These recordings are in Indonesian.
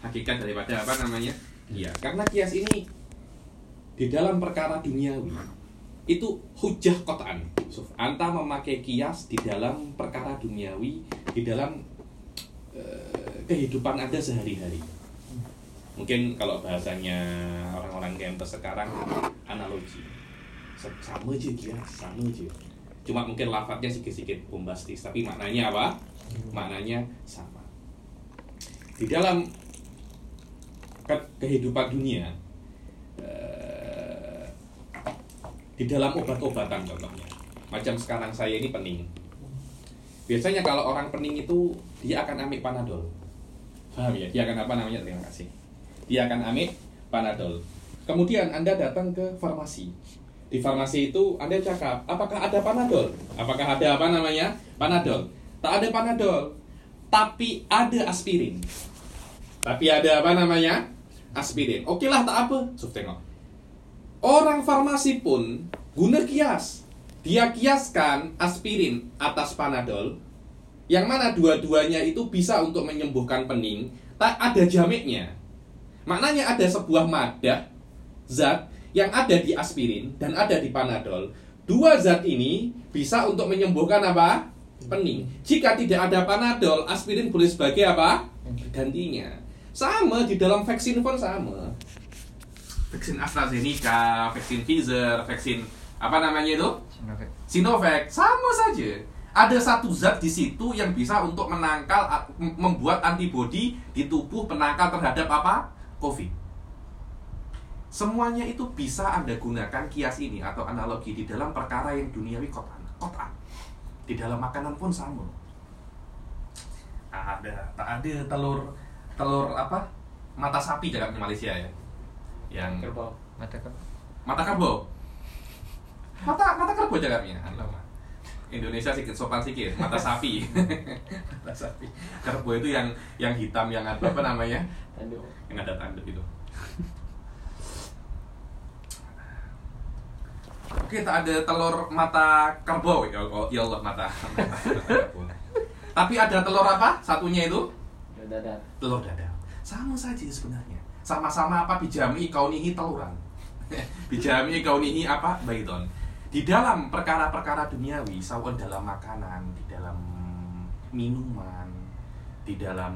hakikat daripada apa namanya? Kias karena kias ini di dalam perkara duniawi itu hujah kotaan. Anta memakai kias di dalam perkara duniawi di dalam eh, kehidupan anda sehari-hari. Mungkin kalau bahasanya orang-orang campus sekarang analogi. Sama aja kias sama aja. Cuma mungkin lafadznya sedikit-sedikit bombastis tapi maknanya apa? Maknanya sama. Di dalam ke- kehidupan dunia eh, di dalam obat-obatan contohnya. Macam sekarang saya ini pening. Biasanya kalau orang pening itu dia akan ambil panadol. Paham ya? Dia akan apa namanya? Terima kasih. Dia akan ambil panadol. Kemudian anda datang ke farmasi. Di farmasi itu anda cakap apakah ada panadol? Apakah ada apa namanya? Panadol. Tak ada panadol tapi ada aspirin. Tapi ada apa namanya aspirin oke lah tak apa. Suf tengok. Orang farmasi pun guna kias. Dia kiaskan aspirin atas panadol. Yang mana dua-duanya itu bisa untuk menyembuhkan pening tak ada jamiknya. Maknanya ada sebuah madah zat yang ada di aspirin dan ada di panadol. Dua zat ini bisa untuk menyembuhkan apa? Pening. Jika tidak ada panadol aspirin boleh sebagai apa? Gantinya sama di dalam vaksin pun sama vaksin AstraZeneca vaksin Pfizer vaksin apa namanya itu Sinovac. Sinovac sama saja. Ada satu zat di situ yang bisa untuk menangkal membuat antibodi di tubuh penangkal terhadap apa? Covid. Semuanya itu bisa Anda gunakan kias ini atau analogi di dalam perkara yang duniawi kotan. Kotan. Di dalam makanan pun sama. Ada, tak ada telur telur apa? Mata sapi dalam Malaysia ya. Yang kerbau Mata kan. mata kerbau mata mata kerbau alamak Indonesia sedikit sopan sedikit mata sapi mata sapi kerbau itu yang yang hitam yang apa, apa namanya tanduk yang ada tanduk itu Oke, tak ada telur mata kerbau ya, Allah- ya Allah mata, mata, mata kerbau. Tapi ada telur apa? Satunya itu dadar telur dadar. Sama saja sebenarnya. Sama-sama apa bijami kaunihi teluran. bijami kaunihi apa baiton. Di dalam perkara-perkara duniawi, sawan dalam makanan, di dalam minuman, di dalam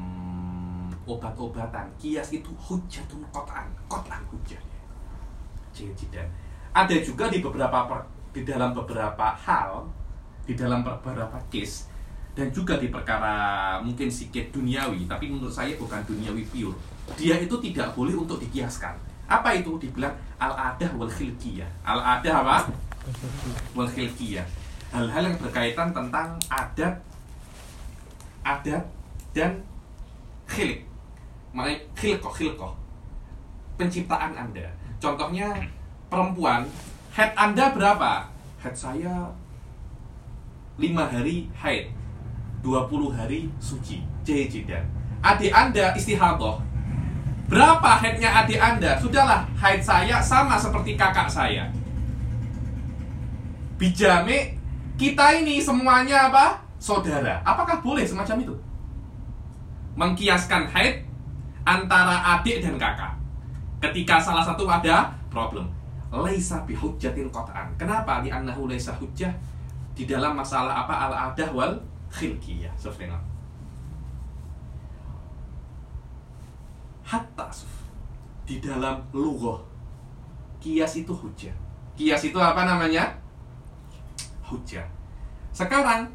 obat-obatan, kias itu hujatun kotan, kotan hujat. Jidan. Ada juga di beberapa per- di dalam beberapa hal, di dalam beberapa case dan juga di perkara mungkin sedikit duniawi, tapi menurut saya bukan duniawi pure. Dia itu tidak boleh untuk dikiaskan. Apa itu? Dibilang al-adah wal khilqiyah. Al-adah apa? Wal khilqiyah. Hal-hal yang berkaitan tentang adat adat dan khilik. Maknanya khilqoh, khilqoh. Penciptaan Anda. Contohnya perempuan, head Anda berapa? Head saya 5 hari haid 20 hari suci Jahijidan Adik anda istihadah Berapa headnya adik anda? Sudahlah, haid saya sama seperti kakak saya Bijame Kita ini semuanya apa? Saudara Apakah boleh semacam itu? Mengkiaskan haid Antara adik dan kakak Ketika salah satu ada problem Laisa bihujjatin qat'an Kenapa? Di annahu laisa hujjah Di dalam masalah apa? Al-adah wal khilqiyah Sufina Hatta Suf Di dalam lughah Kias itu hujjah Kias itu apa namanya? Hujjah Sekarang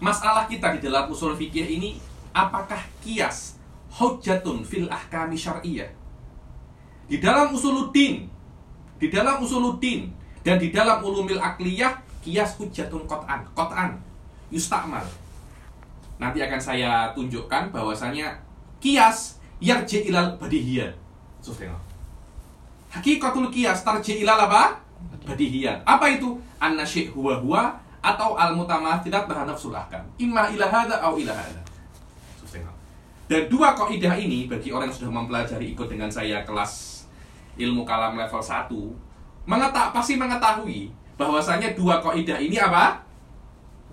Masalah kita di dalam usul fikih ini Apakah kias Hujjatun fil ahkami syar'iyah? Di dalam usuluddin Di dalam usuluddin Dan di dalam ulumil akliyah Kias hujjatun qot'an Qot'an Yustakmal. Nanti akan saya tunjukkan bahwasanya Kias Yarji ilal badihiyat Sufyan Hakikatul kias tarji ilal apa? Badihiyat Apa itu? Anna syih huwa huwa Atau al mutamathilat bahan nafsul ahkam. Imma ila hadha au ila Dan dua kaidah ini Bagi orang yang sudah mempelajari ikut dengan saya kelas Ilmu kalam level 1 mengetak, Pasti mengetahui bahwasanya dua kaidah ini apa?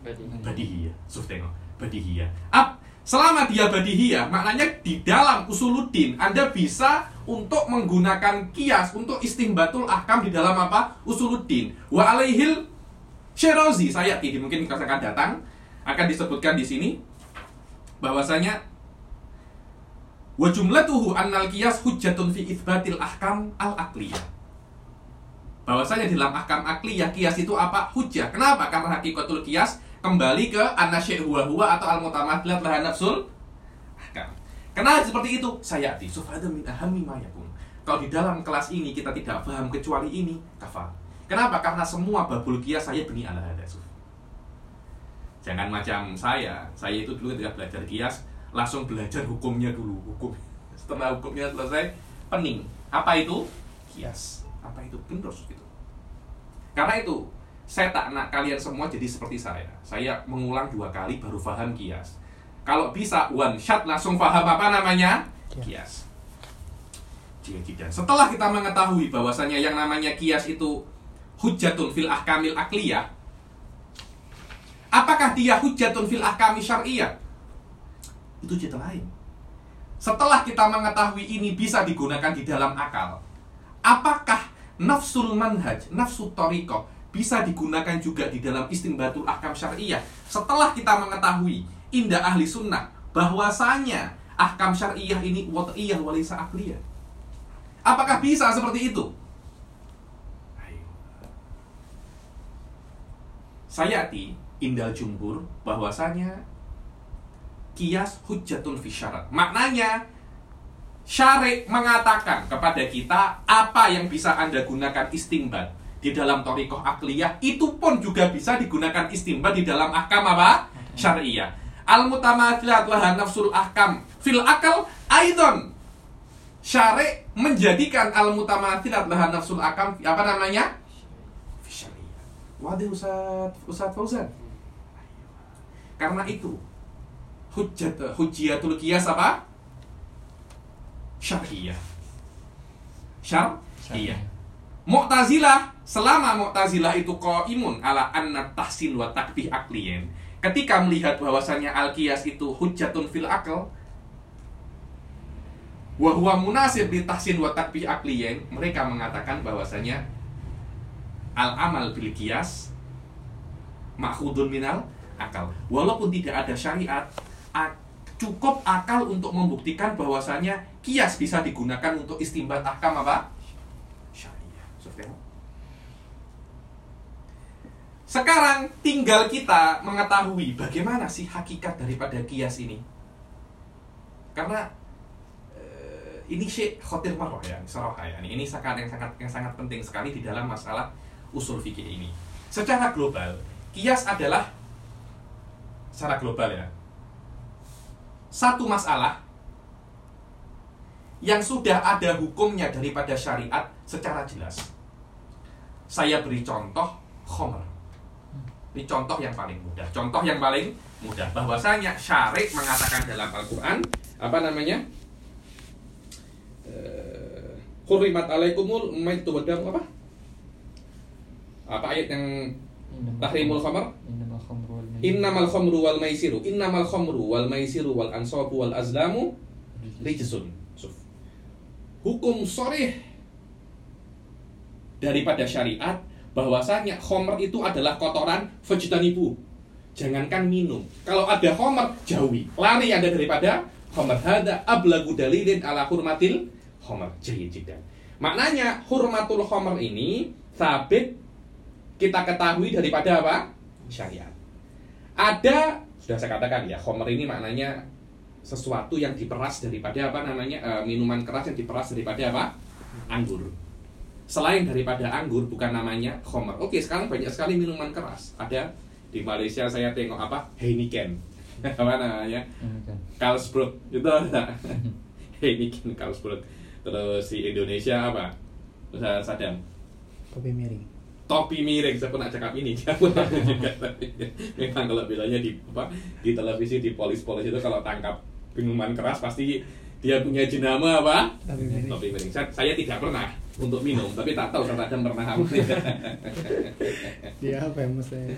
Berarti badihiyah suf tengok badihiyah Ap, Selama dia badihiyah, maknanya di dalam usuluddin Anda bisa untuk menggunakan kias untuk istimbatul ahkam di dalam apa? Usuluddin. Wa alaihil Syirazi saya ini mungkin akan datang akan disebutkan di sini bahwasanya wa jumlatuhu annal qiyas hujjatun fi itsbatil ahkam al aqliyah. Bahwasanya di dalam ahkam akliyah kias itu apa? Hujjah. Kenapa? Karena hakikatul kias kembali ke anasy huwa huwa atau al mutamathilat laha nafsul ahkam. Kenapa seperti itu? Saya ati sufada min ahammi ma yakun. Kalau di dalam kelas ini kita tidak paham kecuali ini, kafal. Kenapa? Karena semua babul kias saya beni ala hada Jangan macam saya. Saya itu dulu ketika belajar kias langsung belajar hukumnya dulu, hukum. Setelah hukumnya selesai, pening. Apa itu? Kias. Apa itu? Gendros gitu. Karena itu, saya tak nak kalian semua jadi seperti saya. Saya mengulang dua kali baru paham kias. Kalau bisa one shot langsung paham apa namanya? Kias. Jika Setelah kita mengetahui bahwasanya yang namanya kias itu hujatun fil ahkamil akliyah, Apakah dia hujatun fil ahkami syariah? Itu cerita lain. Setelah kita mengetahui ini bisa digunakan di dalam akal, apakah nafsul manhaj, nafsu toriko bisa digunakan juga di dalam istimbatul ahkam syariah? Setelah kita mengetahui indah ahli sunnah bahwasanya ahkam syariah ini wat'iyah walisa akliyah. Apakah bisa seperti itu? Sayati indal jumhur bahwasanya kias hujatun fi syarat. Maknanya syarek mengatakan kepada kita apa yang bisa Anda gunakan istimbat di dalam torikoh akliyah itu pun juga bisa digunakan istimbat di dalam ahkam apa? Syariah. Al mutamathilat laha nafsul ahkam fil akal aidon. Syarek menjadikan al mutamathilat laha nafsul ahkam apa namanya? Syariah. Waduh Ustaz, Ustaz Fauzan. Karena itu hujat hujiatul kias apa? Syar'iyah. Syar'iyah. Mu'tazilah selama Mu'tazilah itu imun ala anna tahsin wa takbih. Ketika melihat bahwasannya al-qiyas itu hujatun fil akal wa huwa munasib di tahsin wa mereka mengatakan bahwasanya al-amal bil qiyas makhudun minal akal. Walaupun tidak ada syariat, cukup akal untuk membuktikan bahwasanya kias bisa digunakan untuk istimbat ahkam apa? Syariah. Sekarang tinggal kita mengetahui bagaimana sih hakikat daripada kias ini. Karena uh, ini Syekh Khotir Marwah ya, ya. Ini sangat yang sangat yang sangat penting sekali di dalam masalah usul fikih ini. Secara global, kias adalah secara global ya. Satu masalah yang sudah ada hukumnya daripada syariat secara jelas. Saya beri contoh khomer. Ini contoh yang paling mudah. Contoh yang paling mudah bahwasanya syariat mengatakan dalam Al-Qur'an apa namanya? Eh, Hurrimat alaikumul maitu apa? Apa ayat yang tahrimul khamar? Innamal khamru wal maisiru Innamal khamru wal maisiru wal ansabu wal azlamu Rijsun Hukum sorih Daripada syariat bahwasanya khomer itu adalah kotoran ibu. Jangankan minum. Kalau ada khomer, jauhi. Lari anda daripada khomer Hada ablagu dalilin ala hurmatil khomer Jahit jidan Maknanya hurmatul khomer ini Sabit kita ketahui daripada apa? Syariat. Ada sudah saya katakan ya, homer ini maknanya sesuatu yang diperas daripada apa namanya e, minuman keras yang diperas daripada apa? Anggur. Selain daripada anggur bukan namanya homer. Oke, sekarang banyak sekali minuman keras. Ada di Malaysia saya tengok apa? Heineken. apa namanya? Carlsberg. Itu ada. Heineken Carlsberg. Terus di Indonesia apa? Sadam. Kopi miring topi miring saya pernah cakap ini dia pun tahu juga memang kalau bilangnya di apa di televisi di polis-polis itu kalau tangkap minuman keras pasti dia punya jenama apa topi miring, topi miring. Saya, saya tidak pernah untuk minum tapi tak tahu saya kadang pernah dia apa ya saya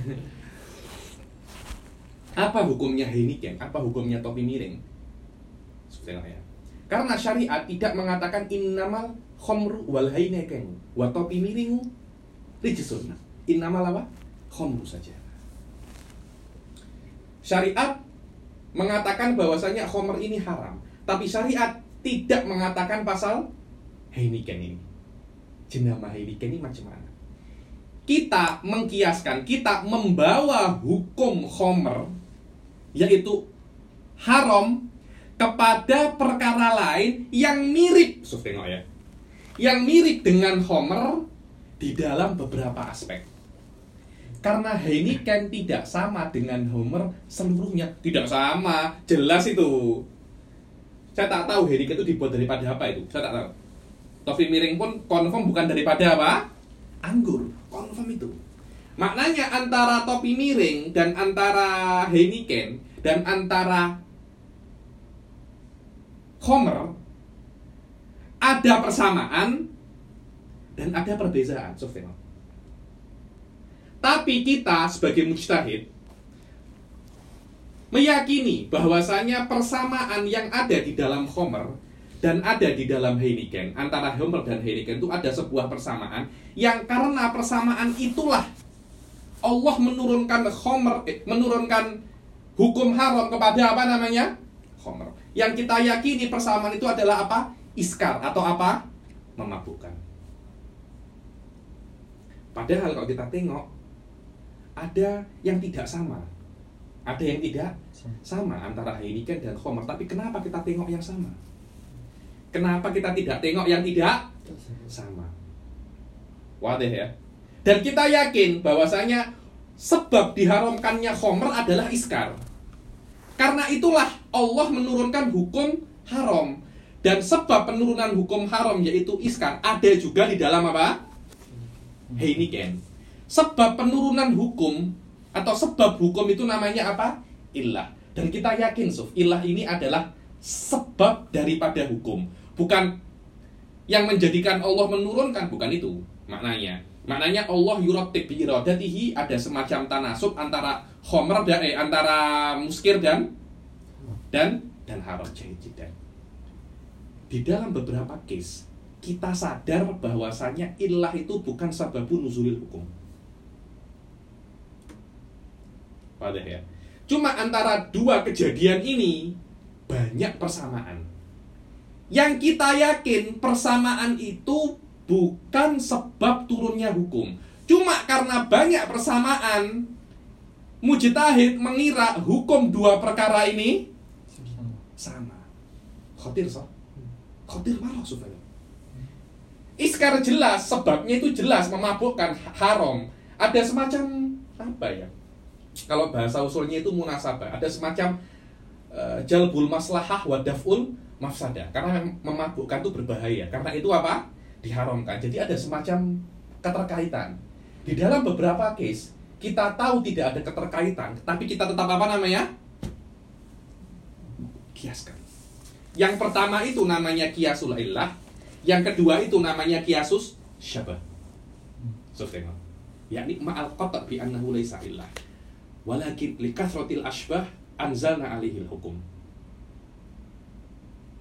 Apa hukumnya Heineken? Apa hukumnya topi miring? Ya. Karena syariat tidak mengatakan innamal khomru wal Heineken wa topi miringu rijisun. Innamal apa? Khomru saja. Syariat mengatakan bahwasanya khomer ini haram, tapi syariat tidak mengatakan pasal Heineken ini. Jenama Heineken ini macam mana? Kita mengkiaskan, kita membawa hukum khomer yaitu haram kepada perkara lain yang mirip, ya, yang mirip dengan Homer di dalam beberapa aspek. Karena Heineken tidak sama dengan Homer seluruhnya, tidak sama, jelas itu. Saya tak tahu Heineken itu dibuat daripada apa itu, saya tak tahu. Topi miring pun confirm bukan daripada apa? Anggur, confirm itu. Maknanya antara topi miring dan antara Heineken dan antara Homer ada persamaan dan ada perbedaan, Sofyan. Tapi kita sebagai mujtahid meyakini bahwasanya persamaan yang ada di dalam Homer dan ada di dalam Heineken antara Homer dan Heineken itu ada sebuah persamaan yang karena persamaan itulah Allah menurunkan Homer eh, menurunkan hukum haram kepada apa namanya Homer yang kita yakini persamaan itu adalah apa? Iskar atau apa? Memabukkan. Padahal kalau kita tengok ada yang tidak sama. Ada yang tidak sama antara Heineken dan Homer. Tapi kenapa kita tengok yang sama? Kenapa kita tidak tengok yang tidak sama? Wadah ya. Dan kita yakin bahwasanya sebab diharamkannya Homer adalah iskar. Karena itulah Allah menurunkan hukum haram. Dan sebab penurunan hukum haram yaitu iskar ada juga di dalam apa? Heineken. Sebab penurunan hukum atau sebab hukum itu namanya apa? Ilah. Dan kita yakin, Suf, ilah ini adalah sebab daripada hukum. Bukan yang menjadikan Allah menurunkan, bukan itu maknanya. Maknanya Allah yuratib bi iradatihi ada semacam tanasub antara khomer dan eh, antara muskir dan dan dan haram jahidan. Di dalam beberapa case kita sadar bahwasanya ilah itu bukan sababun nuzulil hukum. Pada ya. Cuma antara dua kejadian ini banyak persamaan. Yang kita yakin persamaan itu bukan sebab turunnya hukum. Cuma karena banyak persamaan, mujtahid mengira hukum dua perkara ini sama. Khotir so. Khotir marah supaya. Iskar jelas, sebabnya itu jelas memabukkan haram. Ada semacam apa ya? Kalau bahasa usulnya itu munasabah, ada semacam uh, jalbul maslahah wadaful mafsadah. Karena memabukkan itu berbahaya. Karena itu apa? diharamkan. Jadi ada semacam keterkaitan. Di dalam beberapa case kita tahu tidak ada keterkaitan, tapi kita tetap apa namanya? Kiaskan. Yang pertama itu namanya kiasul illah, yang kedua itu namanya kiasus syabah. So tengok. Yakni ma'al qata' bi annahu laysa illah. Walakin likathratil ashbah anzalna alihil hukum.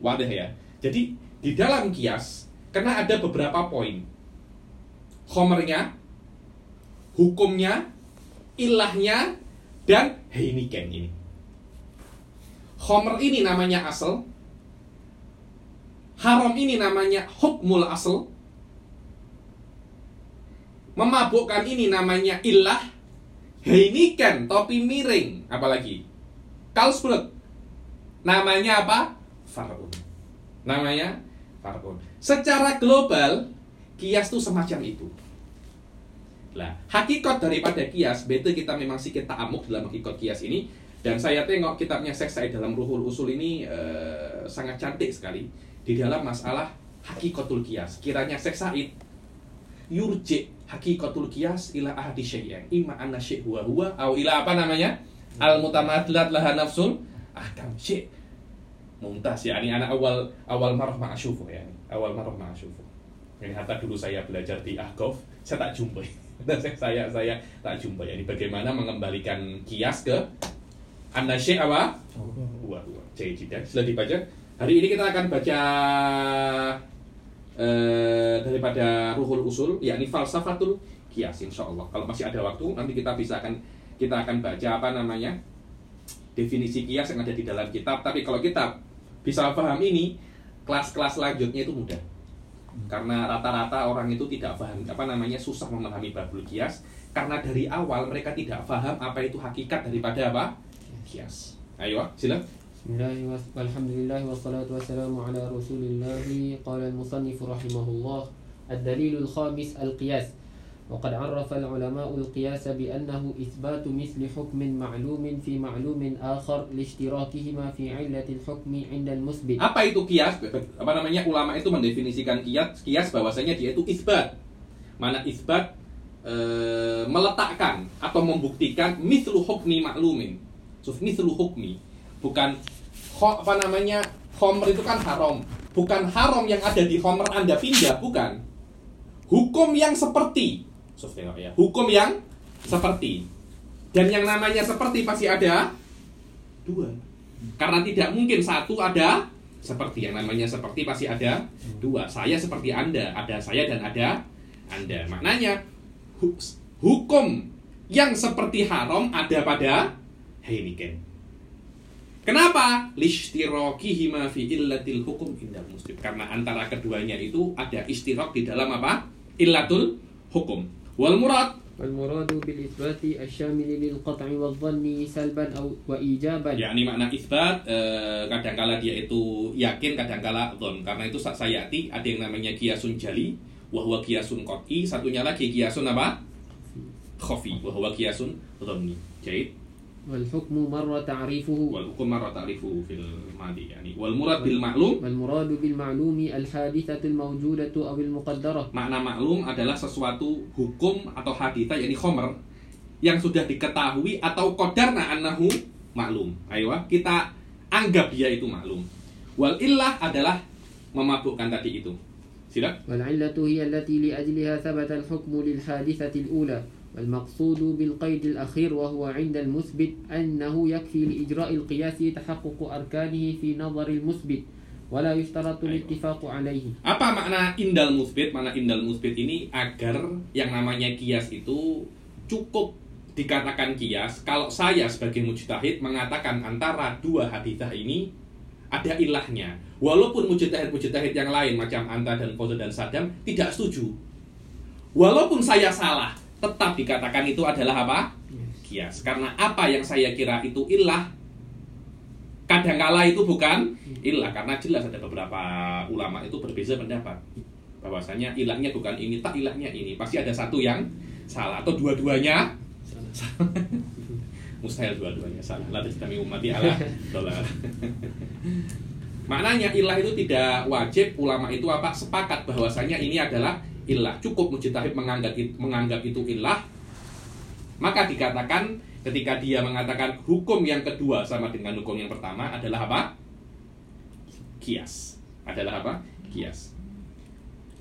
Wadah ya. Jadi di dalam kias karena ada beberapa poin. Homernya, hukumnya, ilahnya, dan Heineken ini. Homer ini namanya asal. Haram ini namanya hukmul asal. Memabukkan ini namanya ilah. Heineken, topi miring. Apalagi? Kalsbrut. Namanya apa? Farun. Namanya Farun. Secara global, kias itu semacam itu. Nah, hakikat daripada kias, betul kita memang sedikit ta'amuk dalam hakikat kias ini. Dan saya tengok kitabnya Syekh Said dalam Ruhul Usul ini uh, sangat cantik sekali di dalam masalah hakikatul kias. Kiranya Syekh Said yurji hakikatul kias ila ahadi syai'in imma anna syai' huwa huwa atau ila apa namanya? Al mutamadlat laha nafsul ahkam syai' mumtaz ya ini anak awal awal marah ma'asyufuh ya awal marah ma'asyufuh ini hatta dulu saya belajar di Ahqaf saya tak jumpai saya saya tak jumpai ya bagaimana mengembalikan kias ke Anda syekh apa? Wah, wah. Jadi sudah dibaca. Hari ini kita akan baca eh, daripada Ruhul Usul, yakni Falsafatul Qiyas insya Allah. Kalau masih ada waktu, nanti kita bisa akan kita akan baca apa namanya definisi kias yang ada di dalam kitab. Tapi kalau kita bisa paham ini kelas-kelas lanjutnya itu mudah karena rata-rata orang itu tidak paham apa namanya susah memahami babul kias karena dari awal mereka tidak paham apa itu hakikat daripada apa kias ayo ah, sila Bismillahirrahmanirrahim. Alhamdulillah wassalatu wassalamu ala Rasulillah. Qala al-musannif rahimahullah. Ad-dalilul khamis al-qiyas. وقد عرف العلماء القياس بأنه إثبات مثل حكم معلوم في معلوم آخر لاشتراكهما في علة الحكم عند المثبت Apa itu kias? Apa namanya? Ulama itu mendefinisikan kias, kias bahwasanya dia itu isbat. Mana isbat eh, meletakkan atau membuktikan mislu hukmi maklumin. So, mislu hukmi. Bukan kho, apa namanya? Homer itu kan haram. Bukan haram yang ada di homer Anda pindah, bukan. Hukum yang seperti. Tengok ya. Hukum yang seperti. Dan yang namanya seperti pasti ada dua. Karena tidak mungkin satu ada seperti yang namanya seperti pasti ada dua. Saya seperti Anda, ada saya dan ada Anda. Maknanya hu- hukum yang seperti haram ada pada Heineken. Kenapa? Lishtirokihima fi illatil hukum indal muslim. Karena antara keduanya itu ada istirok di dalam apa? Illatul hukum Wal murad والمراد بالإثبات الشامل للقطع والظن سلبا أو وإيجابا yakni makna isbat eh, kadangkala dia itu yakin kadangkala dhon karena itu saat sayati ada yang namanya kiasun jali wahwa kiasun qat'i satunya lagi kiasun apa khafi wahwa kiasun dhanni jadi والحكم مر تعريفه wal hukum marra ta'rifu fil madi yani wal murad bil ma'lum والمراد بالمعلوم الحادثة الموجودة أو المقدرة makna maklum adalah sesuatu hukum atau haditha yakni khomer yang sudah diketahui atau qadarna annahu maklum ayo kita anggap dia itu maklum wal illah adalah memabukkan tadi itu silakan والعلة هي التي لأجلها ثبت الحكم للحادثة الأولى والمقصود بالقيد الأخير وهو عند المثبت أنه يكفي لإجراء القياس تحقق أركانه في نظر المثبت ولا يشترط الاتفاق عليه Apa makna indal musbit? Makna indal musbit ini agar yang namanya kias itu cukup dikatakan kias kalau saya sebagai mujtahid mengatakan antara dua hadithah ini ada ilahnya. Walaupun mujtahid-mujtahid yang lain macam Anta dan Fawzan dan Sadam tidak setuju. Walaupun saya salah, tetap dikatakan itu adalah apa? Kias. Karena apa yang saya kira itu ilah kadangkala itu bukan ilah. Karena jelas ada beberapa ulama itu berbeza pendapat. Bahwasanya ilahnya bukan ini tak ilahnya ini. Pasti ada satu yang salah atau dua-duanya mustahil dua-duanya salah. La tastami ummati ala dolar maknanya ilah itu tidak wajib ulama itu apa? Sepakat bahwasanya ini adalah ilah cukup mujtahid menganggap menganggap itu ilah maka dikatakan ketika dia mengatakan hukum yang kedua sama dengan hukum yang pertama adalah apa? Kias. Adalah apa? Kias.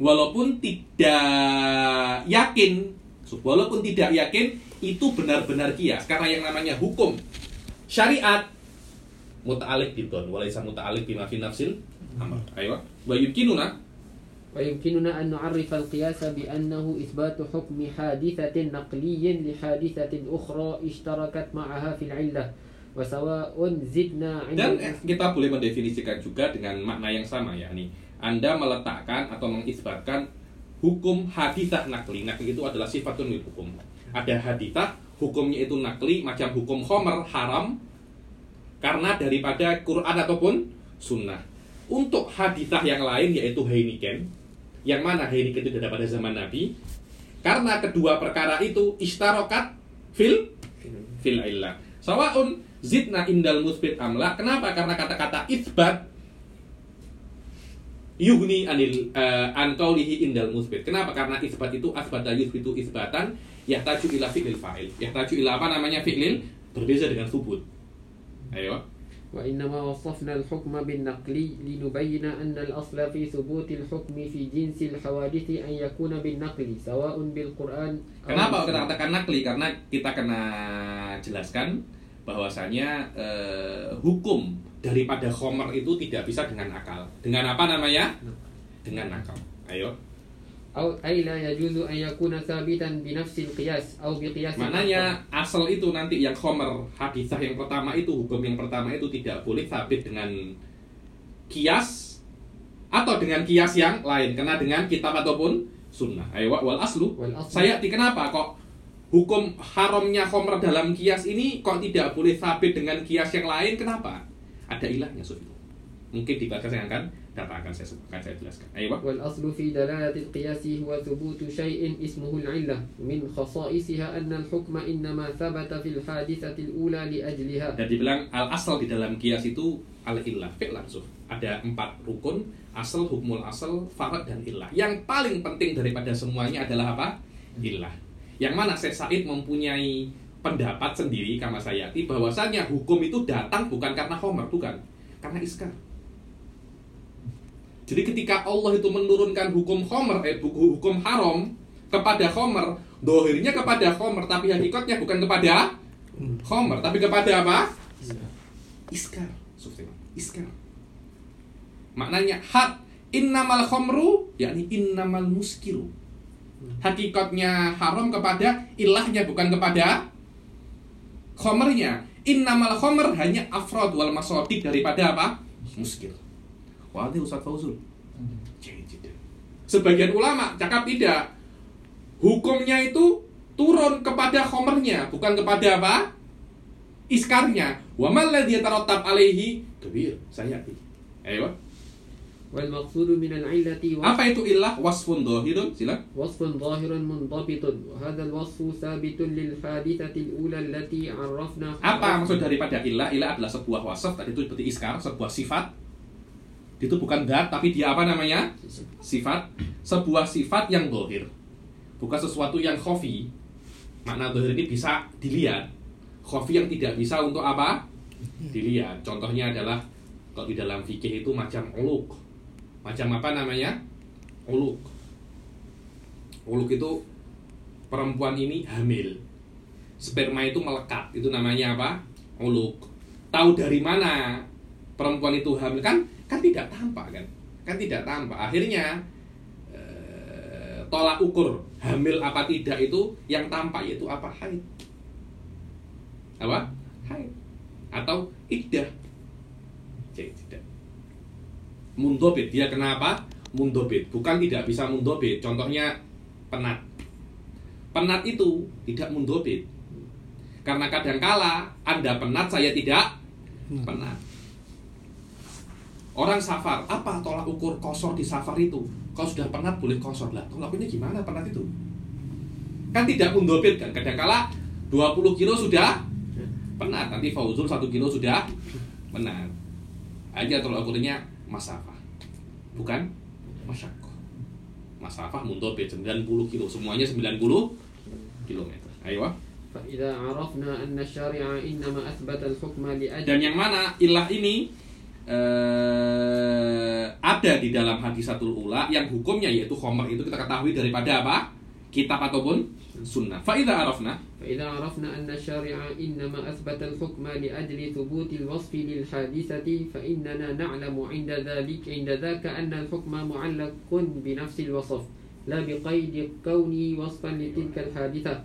Walaupun tidak yakin, walaupun tidak yakin itu benar-benar kias karena yang namanya hukum syariat muta'alik bidon walaisa muta'alik bima fi nafsil amr. Ayo. Wa yumkinuna ويمكننا أن نعرف القياس بأنه إثبات حكم حادثة نقلي لحادثة أخرى اشتركت معها في العلة وسواء زدنا عند Dan eh, kita boleh mendefinisikan juga dengan makna yang sama yakni Anda meletakkan atau mengisbatkan hukum hadithah nakli. Nakli itu adalah sifatun lil hukum. Ada hadithah, hukumnya itu nakli macam hukum khomer haram karena daripada Quran ataupun sunnah. Untuk hadithah yang lain yaitu Heineken yang mana itu ada pada zaman Nabi karena kedua perkara itu istarokat fil fil illah. Sawaun zidna indal musbit amla. Kenapa? Karena kata-kata isbat yuhni anil uh, an qaulihi indal musbit. Kenapa? Karena isbat itu asbata yusbitu isbatan yahtaju ila fi'lil fa'il. Yahtaju ila apa namanya fi'lil berbeza dengan subut. Ayo. وإنما وصفنا الحكم بالنقل لنبين أن الأصل في ثبوت الحكم في جنس الحوادث أن يكون بالنقل سواء بالقرآن أو Kenapa kita بالسنة. katakan nakli? Karena kita kena jelaskan bahwasanya eh, hukum daripada khomer itu tidak bisa dengan akal. Dengan apa namanya? Dengan akal. Ayo. Au ay la yajuzu an yakuna thabitan bi nafsil qiyas au bi qiyas. Maknanya asal itu nanti yang komer hadisah yang pertama itu hukum yang pertama itu tidak boleh sabit dengan kias atau dengan kias yang lain karena dengan kitab ataupun sunnah. Ayo wal aslu. Wal aslu. Saya kenapa kok hukum haramnya komer dalam kias ini kok tidak boleh sabit dengan kias yang lain? Kenapa? Ada ilahnya Sofi. Mungkin dibaca saya akan Kata akan saya sebutkan, saya jelaskan. Ayo. Wal aslu fi dalalatil qiyasi huwa thubut syai'in ismuhu al illah min khasaisiha anna al hukma innama thabata fil hadithatil al ula li ajliha. Dan dibilang al asal di dalam qiyas itu al illah fi'l langsung. Ada empat rukun, asal, hukmul asal, farad dan illah. Yang paling penting daripada semuanya adalah apa? Illah. Yang mana Syekh Said mempunyai pendapat sendiri kama sayati bahwasanya hukum itu datang bukan karena Homer, bukan karena Iskar jadi ketika Allah itu menurunkan hukum homer, eh hukum haram kepada homer, dohirnya kepada homer, tapi hakikatnya bukan kepada homer, tapi kepada apa? Iskar. Iskar. Maknanya hak innamal khomru yakni innamal muskiru. Hakikatnya haram kepada ilahnya bukan kepada khomernya. Innamal khomer hanya afrod wal masodik daripada apa? Muskir. Wah, Ustaz Fauzul. Hmm. Sebagian ulama cakap tidak. Hukumnya itu turun kepada homernya bukan kepada apa? Iskarnya. Wa dia tarotab alaihi kebir Saya yakin. Ayo. Wal maqsudu min al-illati Apa itu illah? Wasfun dhahirun, sila. Wasfun dhahirun muntabitun. Hadzal wasfu sabitun lil hadithati al-ula allati arrafna. Apa maksud daripada illah? Illah adalah sebuah wasf tadi itu seperti iskar, sebuah sifat itu bukan dat, tapi dia apa namanya? Sifat. Sebuah sifat yang dohir. Bukan sesuatu yang khofi. Makna dohir ini bisa dilihat. Khofi yang tidak bisa untuk apa? Dilihat. Contohnya adalah kalau di dalam fikih itu macam uluk. Macam apa namanya? Uluk. Uluk itu perempuan ini hamil. Sperma itu melekat. Itu namanya apa? Uluk. Tahu dari mana perempuan itu hamil kan? Kan tidak tampak kan? Kan tidak tampak. Akhirnya eh, tolak ukur hamil apa tidak itu yang tampak yaitu apa? Haid. Apa? Haid. Atau iddah. Jadi tidak. Mundobit. Dia kenapa? Mundobit. Bukan tidak bisa mundobit. Contohnya penat. Penat itu tidak mundobit. Karena kadangkala Anda penat, saya tidak penat. Orang safar, apa tolak ukur kosor di safar itu? Kau sudah penat boleh kosor lah. Tolak ukurnya gimana penat itu? Kan tidak mendopit kan. Kadangkala 20 kilo sudah penat. Nanti Fauzul 1 kilo sudah penat. Aja tolak ukurnya mas masafah. Bukan masyakoh. Masafah mendopit 90 kilo. Semuanya 90 kilometer. Ayo. Ah. Dan yang mana ilah ini eh, ada di dalam hadis satu ula yang hukumnya yaitu khomer itu kita ketahui daripada apa? kitab ataupun sunnah. Fa'idha arafna. Fa'idha arafna anna syari'a innama asbata al-hukma li ajli thubut al-wasfi lil hadisati fa innana na'lamu 'inda dzalik 'inda dzak anna al-hukma mu'allakun bi nafsi al-wasf la bi qaidi kauni wasfan li tilka al-hadithah.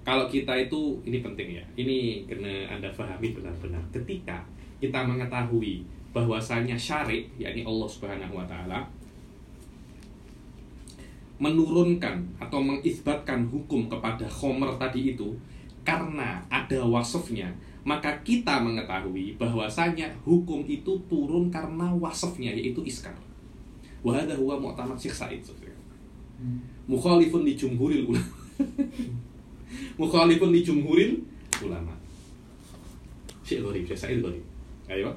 Kalau kita itu ini penting ya. Ini kena Anda pahami benar-benar ketika kita mengetahui bahwasanya syari, yakni Allah Subhanahu Wa Taala menurunkan atau mengisbatkan hukum kepada khomer tadi itu karena ada wasofnya maka kita mengetahui bahwasanya hukum itu turun karena wasofnya yaitu iskar. Wahada huwa mu'tamad Syekh Said mukhalifun li jumhuril ulama. Mukhalifun li jumhuril ulama. Syekh Gharib, Syekh Said Gharib ayo.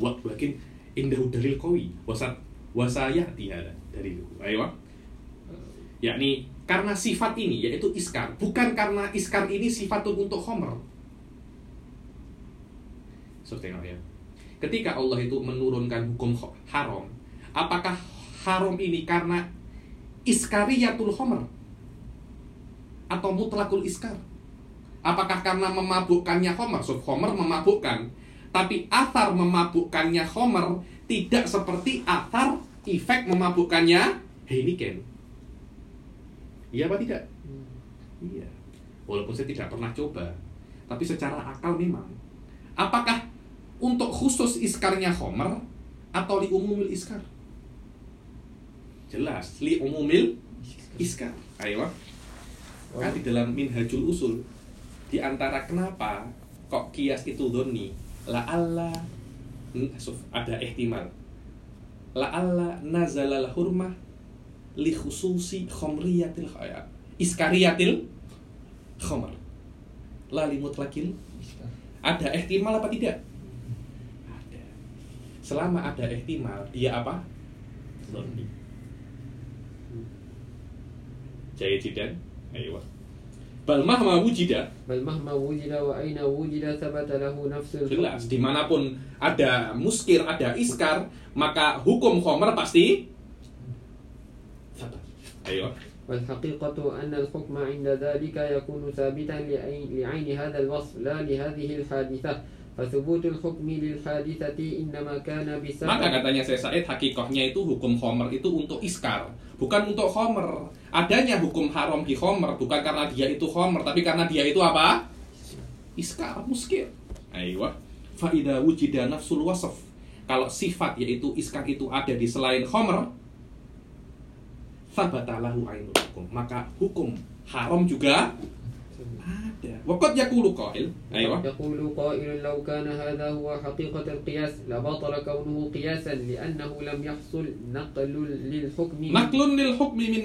Wa lakin indahu dalil qawi. Wasat wasaya tiada dalil ayo. Yakni karena sifat ini yaitu iskar. Bukan karena iskar ini sifat untuk homer so, tengok ya ketika Allah itu menurunkan hukum haram apakah haram ini karena iskariyatul homer atau mutlakul iskar? Apakah karena memabukkannya Homer? So, Homer memabukkan. Tapi atar memabukkannya Homer tidak seperti atar efek memabukkannya Heineken. Iya apa tidak? Iya. Walaupun saya tidak pernah coba, tapi secara akal memang. Apakah untuk khusus iskarnya Homer atau li umumil iskar? Jelas, li umumil iskar. Ayo. Kan di dalam minhajul usul di antara kenapa kok kias itu doni la Allah ada ihtimal. La Allah nazalal hurmah li khususi khomriyatil khaya. Iskariyatil khomer la li mutlakil. Ada ihtimal apa tidak? Ada. Selama ada ihtimal dia apa? Doni jaya jidan. Ayo bal mahma wujida بل مهما وجد وأين وجد ثبت له نفس jelas الحكم dimanapun ada muskir ada iskar maka hukum khomer pasti ayo والحقيقة أن الحكم عند ذلك يكون ثابتا لعين لعين هذا الوصف لا لهذه الحادثة Hukmi lil hadithati innama kana bisa Maka katanya saya Said hakikohnya itu hukum Homer itu untuk iskar Bukan untuk Homer. Adanya hukum haram di Homer bukan karena dia itu Homer Tapi karena dia itu apa? Iskar, muskil. Aywa Fa'idha wujida nafsul wasaf Kalau sifat yaitu iskar itu ada di selain Homer Fabatalahu ainul hukum. Maka hukum haram juga ada. Wakot qail. Law kana hadha huwa haqiqat al-qiyas la batala kaunuhu qiyasan lam yahsul lil hukmi. Naqlun lil hukmi min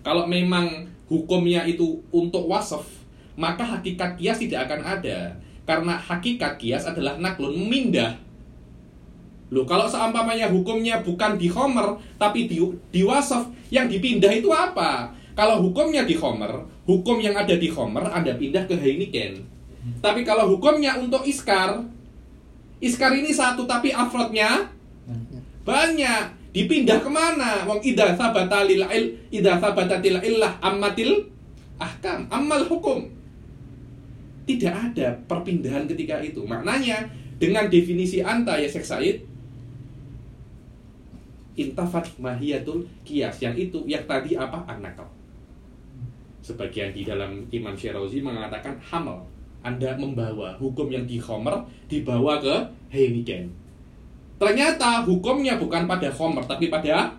kalau memang hukumnya itu untuk wasaf maka hakikat kias tidak akan ada. Karena hakikat kias adalah naklun mindah. Loh, kalau seumpamanya hukumnya bukan di homer, tapi di, di wasaf, yang dipindah itu apa? Kalau hukumnya di homer, hukum yang ada di Homer Anda pindah ke Heineken. Tapi kalau hukumnya untuk Iskar, Iskar ini satu tapi afrodnya banyak. Dipindah ke mana? Wong ida sabata il ida sabatatil illah ammatil ahkam amal hukum. Tidak ada perpindahan ketika itu. Maknanya dengan definisi anta ya Syekh Said intafat mahiyatul kias. Yang itu yang tadi apa? Anakal sebagian di dalam Imam Syirazi mengatakan hamal anda membawa hukum yang di Homer dibawa ke Heineken Ternyata hukumnya bukan pada Homer tapi pada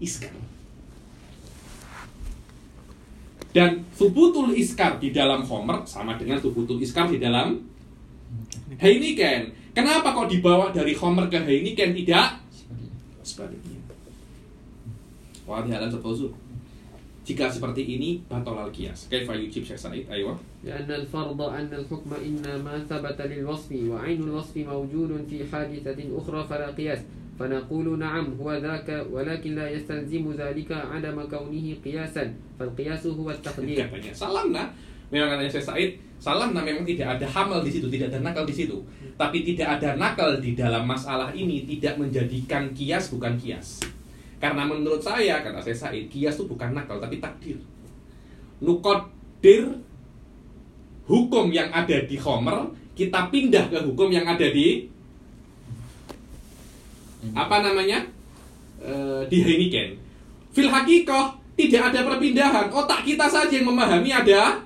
Iskar. Dan subutul Iskar di dalam Homer sama dengan subutul Iskar di dalam Heineken. Kenapa kok dibawa dari Homer ke Heineken tidak sebaliknya? Wah, halan seposu Jika seperti ini, batal al kias. Kaifa yujib Syekh Said? Ayo. لأن الفرض أن الحكم إنما ثبت للوصف وعين الوصف موجود في حادثة أخرى فلا قياس فنقول نعم هو ذاك ولكن لا يستلزم ذلك عدم كونه قياسا فالقياس هو التقدير katanya salam nah memang katanya saya Said salam nah memang tidak ada hamal di situ tidak ada nakal di situ tapi tidak ada nakal di dalam masalah ini tidak menjadikan kias bukan kias karena menurut saya kata saya Said kias itu bukan nakal tapi takdir. Nukodir hukum yang ada di Homer kita pindah ke hukum yang ada di apa namanya? Eh, di Heineken. Fil hakikoh tidak ada perpindahan. Otak kita saja yang memahami ada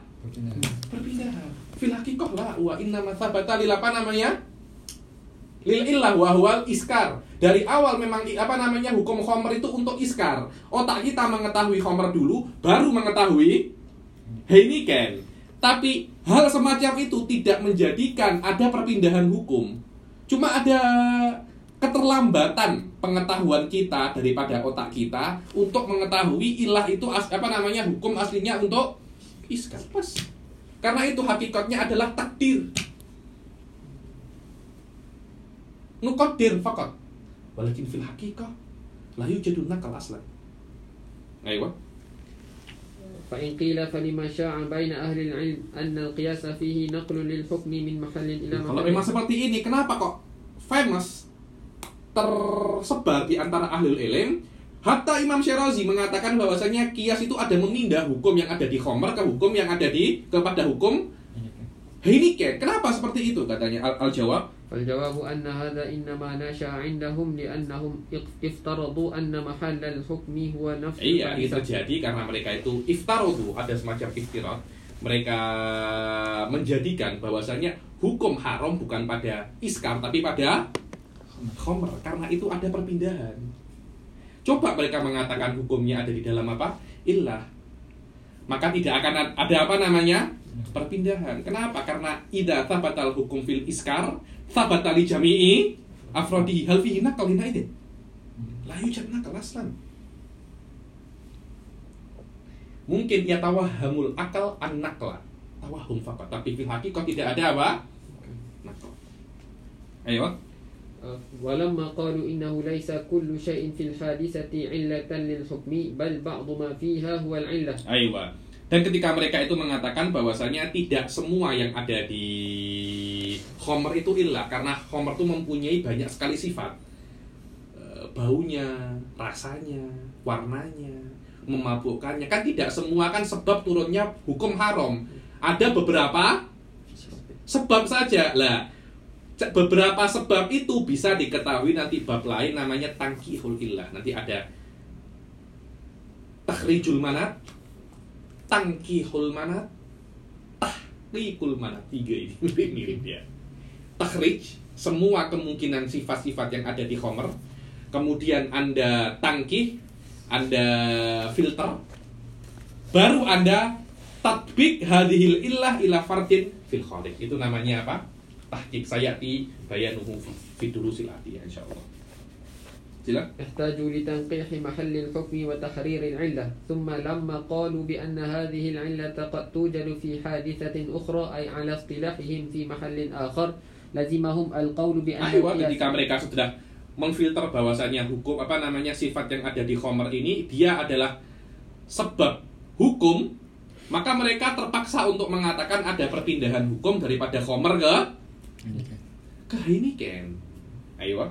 perpindahan. Fil hakikoh lah wa inna mathabata lil apa namanya lil illah wa huwal iskar. Dari awal memang apa namanya hukum khomer itu untuk iskar. Otak kita mengetahui khomer dulu baru mengetahui Heineken. Tapi hal semacam itu tidak menjadikan ada perpindahan hukum. Cuma ada keterlambatan pengetahuan kita daripada otak kita untuk mengetahui ilah itu apa namanya hukum aslinya untuk iskar. Pas. Karena itu hakikatnya adalah takdir nukodir fakat walakin fil hakikah la yujadu nakal aslan ayo فإن قيل فلما شاع بين أهل العلم أن القياس فيه نقل للحكم من محل إلى kalau محل memang seperti ini kenapa kok famous tersebar di antara ahli ilm Hatta Imam Syirazi mengatakan bahwasanya kias itu ada memindah hukum yang ada di Khomer ke hukum yang ada di kepada hukum Heineken. Kenapa seperti itu katanya Al, -Al jawab فالجواب أن هذا إنما نشأ عندهم لأنهم افترضوا أن محل الحكم هو نفس Iya, ini الحادثة. terjadi karena mereka itu iftarodu, ada semacam iftirat. Mereka menjadikan bahwasanya hukum haram bukan pada iskar tapi pada khomer karena itu ada perpindahan. Coba mereka mengatakan hukumnya ada di dalam apa? Illah. Maka tidak akan ada apa namanya? Perpindahan. Kenapa? Karena idza thabatal hukum fil iskar, thabatali jami'i afrodihi hal fihi nakal hina idin. La yujad nakal aslan. Mungkin ya tawahamul akal an nakla. Tawahum fakat. Tapi fil hakikat tidak ada apa? Nakal. Ayo. ولما قالوا إنه ليس كل شيء في الحادثة علة للحكم بل بعض ما فيها هو العلة Ayo. Dan ketika mereka itu mengatakan bahwasanya tidak semua yang ada di Homer itu ilah karena Homer itu mempunyai banyak sekali sifat. Eh, Baunya, rasanya, warnanya, memabukkannya. Kan tidak semua kan sebab turunnya hukum haram. Ada beberapa sebab saja. Lah, beberapa sebab itu bisa diketahui nanti bab lain namanya tangkihul illah. Nanti ada takhrijul manat, tangkihul manat, tahqiqul manat. Tiga ini mirip-mirip ya. Takhrij, semua kemungkinan sifat-sifat yang ada di Homer. Kemudian Anda tangkih, Anda filter. Baru Anda tatbik hadhil illah ila fardin fil khaliq. Itu namanya apa? Tahqiq sayati bayanuhu fi- durusil atiyah insyaallah. Silakan. احتاجوا لتنقيح محل الحكم وتحرير العلة ثم لما قالوا بأن هذه العلة قد توجد في حادثة أخرى أي على اصطلاحهم في محل آخر لزمهم القول بأن Ayo, القياس ketika mereka sudah memfilter bahwasannya hukum apa namanya sifat yang ada di Khomer ini dia adalah sebab hukum maka mereka terpaksa untuk mengatakan ada perpindahan hukum daripada Khomer ke ke Heineken. Ayo.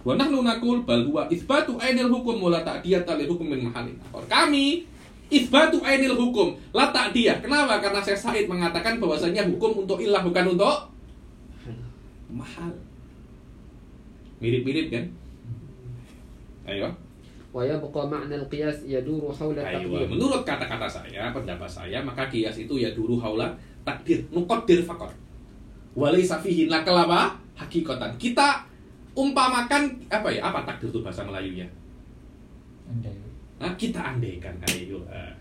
Wa nahnu nakul bal huwa isbatu ainil hukum wa la dia tali hukum min mahalin. Nah, kami isbatu ainil hukum, la dia Kenapa? Karena saya Said mengatakan bahwasanya hukum untuk ilah bukan untuk mahal. Mirip-mirip kan? Ayo. Wa yabqa ma'na al-qiyas yaduru haula taqdir. Menurut kata-kata saya, pendapat saya, maka qiyas itu yaduru haula takdir, nuqaddir faqat. Wa laysa fihi nakalaba hakikatan. Kita umpamakan apa ya? Apa takdir itu bahasa Melayunya? Nah, kita andaikan, ayo. eh.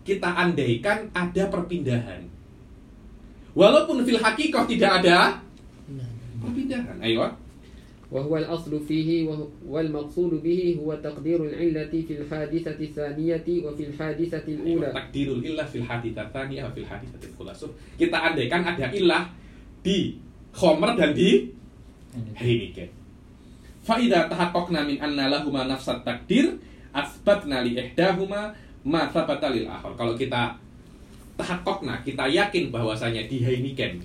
Kita andaikan ada perpindahan. Walaupun fil hakikah tidak ada perpindahan. Ayo. وهو الأصل فيه وهو- والمقصود به هو تقدير العلة في الحادثة الثانية وفي الحادثة الأولى Takdirul illah fil haditsat tsaniyah wa fil haditsatil khulasuh. Kita andaikan ada ilah di Khomer dan di Heineken. Faida tahaqqaqna min anna lahuma nafsat takdir asbatna li ihdahuma ma thabata lil akhar. Kalau kita tahaqqaqna, kita yakin bahwasanya di Heineken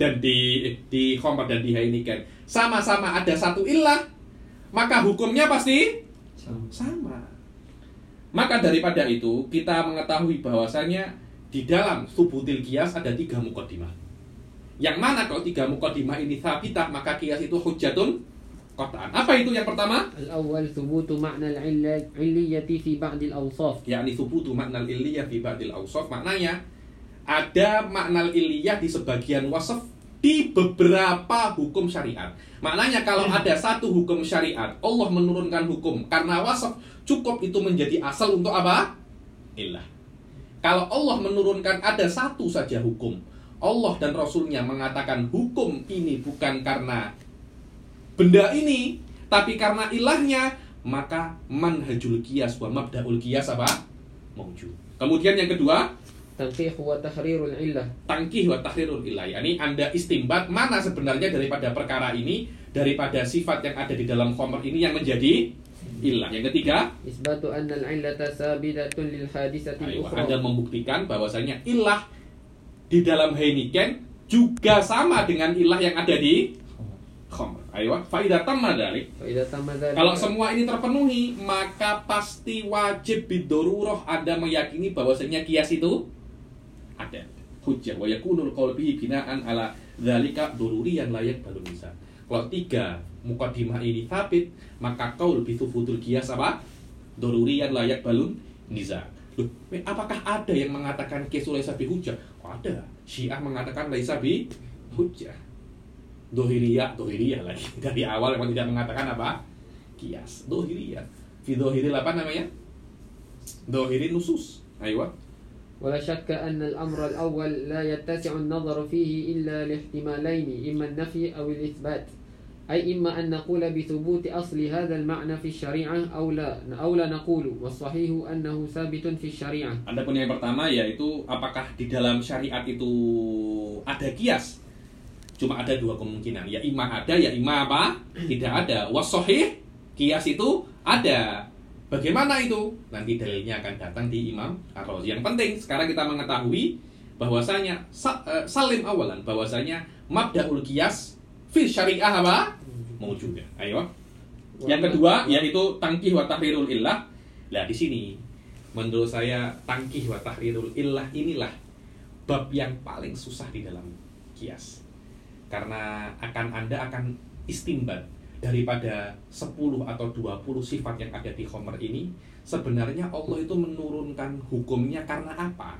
dan di di Khomer dan di Heineken sama-sama ada satu ilah, maka hukumnya pasti sama. Maka daripada itu kita mengetahui bahwasanya di dalam subutil kias ada tiga mukodimah. Yang mana kalau tiga mukadimah ini sabitah maka kias itu hujatun kotaan. Apa itu yang pertama? Al-awwal subutu makna al-illiyati fi ba'dil awsaf. Yakni thubutu ma'na al-illiyah fi ba'dil awsaf. Maknanya ada makna illiyah di sebagian wasaf di beberapa hukum syariat. Maknanya kalau hmm. ada satu hukum syariat, Allah menurunkan hukum karena wasaf cukup itu menjadi asal untuk apa? Ilah. Kalau Allah menurunkan ada satu saja hukum, Allah dan Rasulnya mengatakan hukum ini bukan karena benda ini, tapi karena ilahnya, maka manhajul kias wa mabda'ul kias apa? mauju. Kemudian yang kedua, tangkih wa tahrirul illah. Tangkih wa tahrirul illah. Yani Anda istimbat mana sebenarnya daripada perkara ini, daripada sifat yang ada di dalam khomer ini yang menjadi ilah. Yang ketiga, isbatu annal illata sabidatun lil hadisati Anda membuktikan bahwasanya ilah di dalam Heineken juga sama dengan ilah yang ada di Khomer. Ayo, faidah tamma dalik. Kalau semua ini terpenuhi, maka pasti wajib bidoruroh ada meyakini bahwasanya kias itu ada. Hujjah wa yakunul qaul binaan ala dzalika dururi yang layak balun bisa. Kalau tiga mukadimah ini sabit, maka kau lebih tufudul kias apa? Doruri yang layak balun niza. Loh, apakah ada yang mengatakan kias oleh sapi hujah? Oh, ada. Syiah mengatakan laisa bi hujjah. Dohiriyah, dohiriyah lagi. Dari awal memang tidak mengatakan apa? Kias. Dohiriyah. Fi dohiril apa namanya? Dohiri nusus. Ayo. ولا شك أن الأمر الأول لا يتسع النظر فيه إلا لاحتمالين إما النفي أو الإثبات أي إما أن نقول بثبوت أصل هذا المعنى في الشريعة أو لا أو لا نقول والصحيح أنه ثابت في الشريعة Anda punya yang pertama yaitu apakah di dalam syariat itu ada kias? Cuma ada dua kemungkinan. Ya imma ada, ya imma apa? Tidak ada. Wasohih, kias itu ada. Bagaimana itu? Nanti dalilnya akan datang di Imam Ar-Razi. Yang penting sekarang kita mengetahui bahwasanya sa- eh, salim awalan bahwasanya mabdaul kias fil syariah apa? Mewujud. Ayo. Yang kedua yaitu tangkih wa tahrirul illah. Nah, di sini menurut saya tangkih wa tahrirul illah inilah bab yang paling susah di dalam kias. Karena akan Anda akan istimbat daripada 10 atau 20 sifat yang ada di Homer ini sebenarnya Allah itu menurunkan hukumnya karena apa?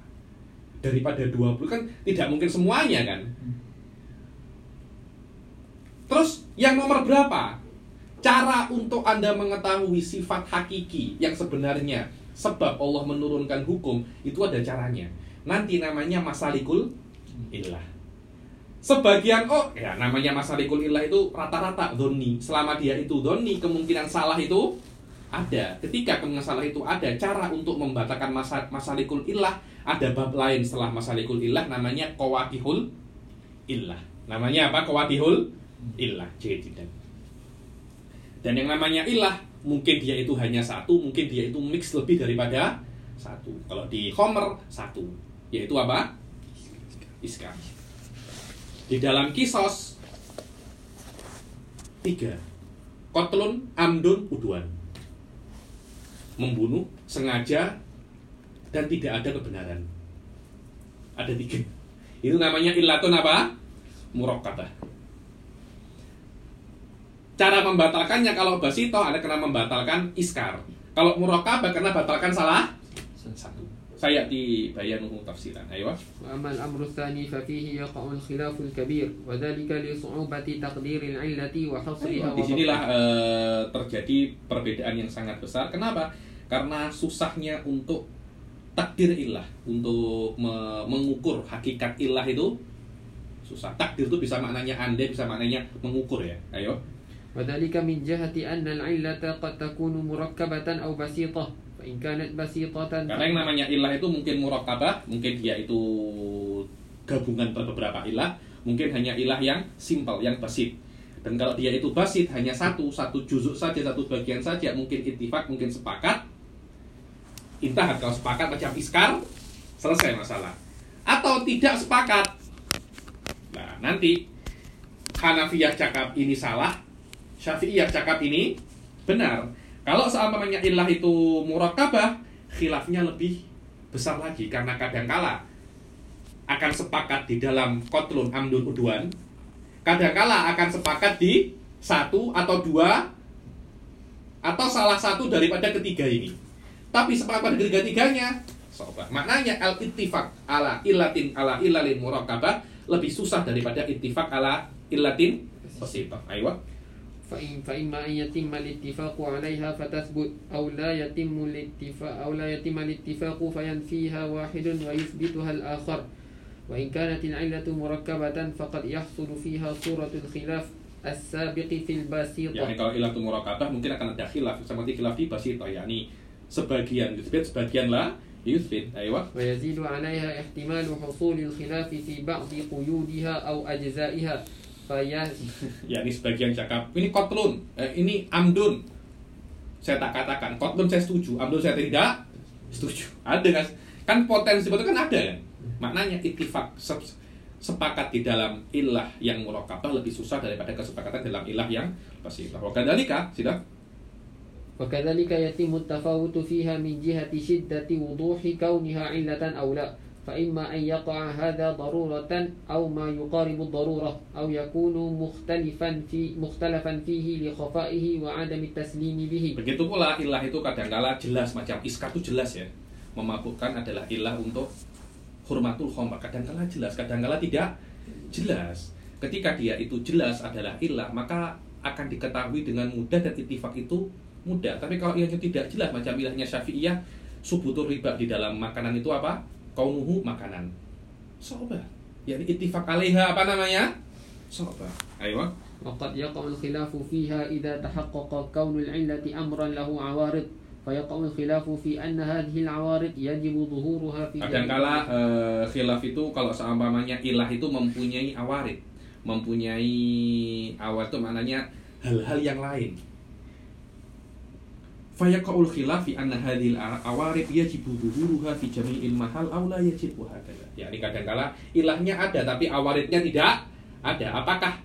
Daripada 20 kan tidak mungkin semuanya kan? Terus yang nomor berapa? Cara untuk Anda mengetahui sifat hakiki yang sebenarnya sebab Allah menurunkan hukum itu ada caranya. Nanti namanya masalikul illah. Sebagian oh ya namanya masalikul illah itu rata-rata doni. Selama dia itu doni kemungkinan salah itu ada. Ketika kemungkinan salah itu ada, cara untuk membatalkan masa, masalikul illah ada bab lain setelah masalikul illah namanya kawatihul illah. Namanya apa? Kawatihul illah. Jadi tidak. Dan yang namanya ilah, mungkin dia itu hanya satu, mungkin dia itu mix lebih daripada satu. Kalau di Homer, satu. Yaitu apa? Iskar. Di dalam kisos, tiga. Kotlun, amdun, uduan. Membunuh, sengaja, dan tidak ada kebenaran. Ada tiga. Itu namanya ilatun apa? Murakkabah. Cara membatalkannya kalau basito ada kena membatalkan iskar. Kalau murokab karena batalkan salah satu. Saya di bayanuhu tafsiran. Ayo. Amal amru tsani fa fihi yaqa'u khilaful kabir wa dhalika li su'ubati taqdiril 'illati wa hasriha. Di sinilah e, terjadi perbedaan yang sangat besar. Kenapa? Karena susahnya untuk takdir ilah untuk me mengukur hakikat ilah itu susah takdir itu bisa maknanya andai bisa maknanya mengukur ya ayo وذلك من جهة أن العلة قد تكون مركبة أو بسيطة فإن كانت بسيطة Karena yang namanya ilah itu mungkin murakabah, mungkin dia itu gabungan dari beberapa ilah, mungkin hanya ilah yang simpel, yang basit. Dan kalau dia itu basit hanya satu, satu juzuk saja, satu bagian saja, mungkin itifak, mungkin sepakat. Intahat kalau sepakat macam iskar, selesai masalah. Atau tidak sepakat. Nah, nanti Hanafiyah cakap ini salah, Syafi'iyah cakap ini benar. Kalau seandainya ilah itu murakabah, khilafnya lebih besar lagi karena kadangkala akan sepakat di dalam kotlun amdun uduan, kadangkala akan sepakat di satu atau dua atau salah satu daripada ketiga ini. Tapi sepakat pada ketiga-tiganya, sobat. Maknanya al ittifaq ala ilatin ala ilalin murakabah lebih susah daripada ittifaq ala ilatin basitah. Ayo. فإن فإما أن يتم الاتفاق عليها فتثبت أو لا يتم الاتفاق أو لا يتم الاتفاق فينفيها واحد ويثبتها الآخر. وإن كانت العلة مركبة فقد يحصل فيها صورة الخلاف السابق في البسيطة. yakni kalau ilah itu murakabah mungkin akan ada khilaf seperti khilaf di basito yakni sebagian yusbit sebagian lah yusbit ayo ويزيد عليها احتمال حصول الخلاف في بعض قيودها أو أجزائها في yakni sebagian cakap ini kotlun eh, ini amdun saya tak katakan kotlun saya setuju amdun saya tidak setuju ada kan kan potensi itu kan ada kan maknanya ittifak Se- sepakat di dalam ilah yang murokabah lebih susah daripada kesepakatan dalam ilah yang basirah. Wakadhalika, sudah وكذلك يتم التفاوت فيها من جهة شدة وضوح كونها علة أو لا فإما أن يقع هذا ضرورة أو ما يقارب الضرورة أو يكون مختلفا في مختلفا فيه لخفائه وعدم التسليم به Begitu pula ilah itu kadangkala jelas macam iskar itu jelas ya. Memabukkan adalah ilah untuk hurmatul khomar. Kadangkala jelas, kadangkala tidak jelas. Ketika dia itu jelas adalah ilah, maka akan diketahui dengan mudah dan itifak itu mudah. Tapi kalau ilahnya tidak jelas macam ilahnya Syafi'iyah, subutur riba di dalam makanan itu apa? Kaunuhu makanan. Soba. Yani itifak alaiha apa namanya? Soba. Ayo. وقد يقع الخلاف فيها إذا تحقق كون العلة أمرا له عوارض فيقع الخلاف في أن هذه العوارض يجب ظهورها في Kadangkala eh, khilaf itu kalau seumpamanya ilah itu mempunyai awarid, mempunyai awal itu maknanya hal-hal yang lain. Fayaqaul khilaf fi anna hadhil awarid yajibu dhuhuruha fi jami'il mahal aw la yajibu hakala. Yani kadangkala ilahnya ada tapi awaridnya tidak ada. Apakah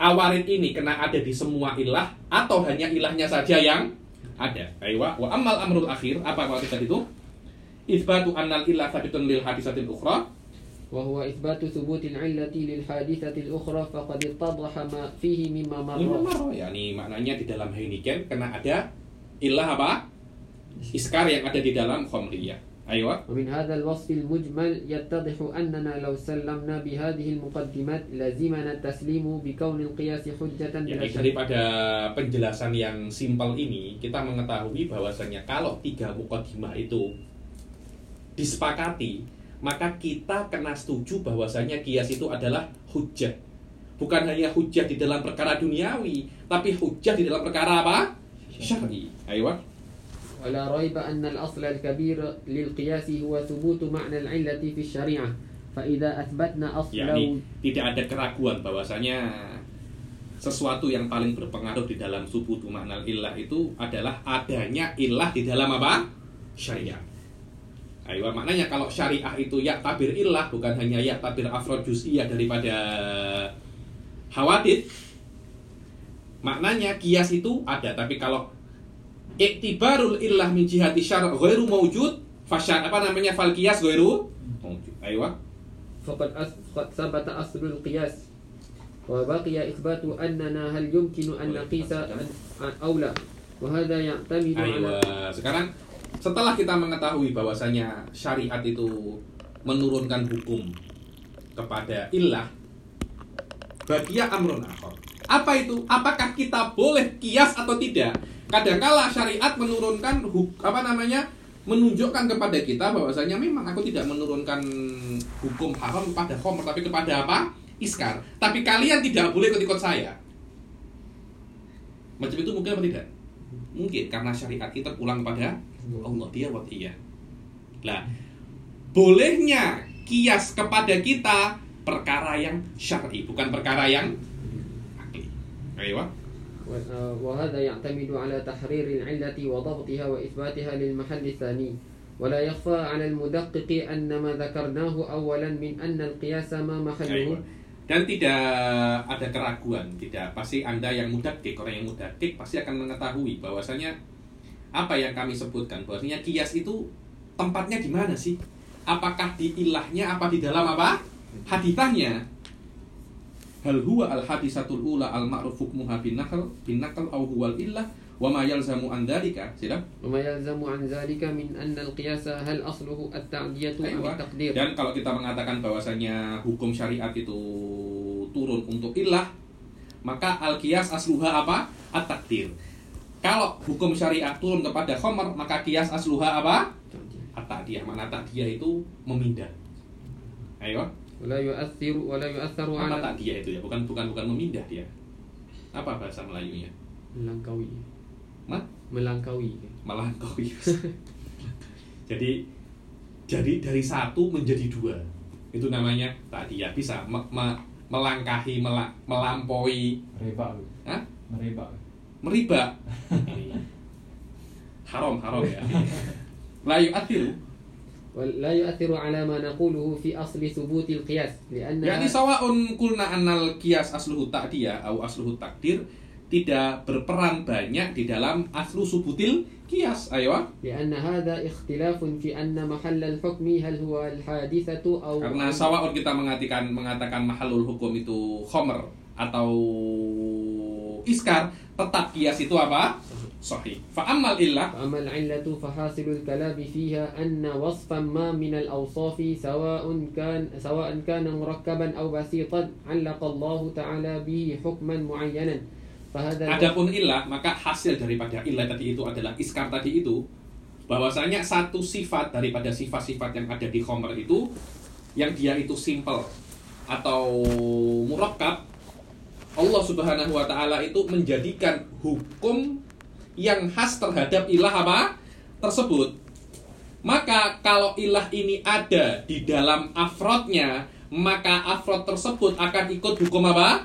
awarid ini kena ada di semua ilah atau hanya ilahnya saja yang ada? Aywa wa ammal amrul akhir apa maksud tadi itu? Isbatu annal ilah sabitun lil hadisatil ukhra وهو إثبات ثبوت العلة للحادثة الأخرى فقد اتضح ما فيه مما Lima مر maro, yakni maknanya di dalam heniken kena ada ilah apa? Iskar yang ada di dalam khomriyah. Ayo. ومن هذا الوصف المجمل يتضح أننا لو سلمنا بهذه المقدمات لزمنا التسليم بكون القياس حجة بلا Jadi شك daripada penjelasan yang simpel ini, kita mengetahui bahwasanya kalau tiga mukadimah itu disepakati, maka kita kena setuju bahwasanya kias itu adalah hujah. Bukan hanya hujah di dalam perkara duniawi, tapi hujah di dalam perkara apa? Syar'i. Ayo. ولا ريب أن الأصل الكبير للقياس هو ثبوت معنى العلة في الشريعة فإذا أثبتنا yakni أصله tidak ada keraguan bahwasanya sesuatu yang paling berpengaruh di dalam subutu makna ilah itu adalah adanya ilah di dalam apa? syariat. Ayo, maknanya kalau syariah itu ya tabir ilah bukan hanya ya tabir afrod juz'iyah daripada hawadid. Maknanya kias itu ada, tapi kalau iktibarul illah min jihati syar' ghairu mawjud, fasyar apa namanya fal kias ghairu ayo Aywa. Faqad qad sabata aslul qiyas. Wa baqiya ithbatu annana hal yumkinu an naqisa an la. Wa hadha ya'tamidu ala Sekarang setelah kita mengetahui bahwasanya syariat itu menurunkan hukum kepada ilah bagia amrun akhor apa itu? Apakah kita boleh kias atau tidak? Kadangkala syariat menurunkan apa namanya? menunjukkan kepada kita bahwasanya memang aku tidak menurunkan hukum haram kepada khomer tapi kepada apa? iskar. Tapi kalian tidak boleh ikut-ikut saya. Macam itu mungkin apa tidak? Mungkin karena syariat kita pulang pada Allah dia buat iya. Nah, bolehnya kias kepada kita perkara yang syar'i, bukan perkara yang akli. Ayo. و- وهذا يعتمد على تحرير العلة وضبطها وإثباتها للمحل الثاني ولا يخفى على المدقق أن ما ذكرناه أولا من أن القياس ما محله Ayo. Dan tidak ada keraguan, tidak. Pasti Anda yang mudakik, orang yang mudakik pasti akan mengetahui bahwasanya apa yang kami sebutkan, bahwasanya kias itu tempatnya di mana sih? Apakah di ilahnya, apa di dalam apa? Hadithahnya. hal huwa al hadisatul ula al ma'ruf hukmuha bin nakal bin nakal aw huwa al illah wa ma yalzamu an dhalika. Sila wa ma yalzamu an dhalika min anna al qiyasa hal asluhu at ta'diyatu am taqdir dan kalau kita mengatakan bahwasanya hukum syariat itu turun untuk illah maka al qiyas asluha apa? At takdir kalau hukum syariat turun kepada khomer maka qiyas asluha apa? At ta'diyah mana ta'diyah itu memindah. Ayo wala yu'athir wala yu'atharu apa tak dia itu ya bukan bukan bukan memindah dia apa bahasa Melayunya Melangkawi. Ma? Melangkawi. Melangkawi. jadi jadi dari satu menjadi dua itu namanya dia bisa me, me, melangkahi mela, melampaui meribak Hah? Meriba. Meriba. haram haram ya layu atilu ولا يؤثر على ما نقوله في أصل ثبوت القياس لأن Yani sawaun kulna annal kias asluhu ta'diyah au asluhu takdir tidak berperan banyak di dalam aslu subutil kias. Ayo. لأن هذا اختلاف في أن محل الحكم هل هو الحادثة أو Karena sawaun kita mengatakan mengatakan mahalul hukum itu khomer atau iskar, tetap kias itu apa? sahih. Fa ammal illah. Fa ammal illatu fa hasilul kalami fiha anna wasfan ma min al awsafi sawa'un kan sawa'an kana murakkaban aw basitan 'allaqa Allah ta'ala hukman mu'ayyanan. Adapun ilah maka hasil daripada ilah tadi itu adalah iskar tadi itu bahwasanya satu sifat daripada sifat-sifat yang ada di khomer itu yang dia itu simple atau murakkab Allah Subhanahu wa taala itu menjadikan hukum yang khas terhadap ilah apa tersebut. Maka kalau ilah ini ada di dalam afrodnya, maka afrod tersebut akan ikut hukum apa?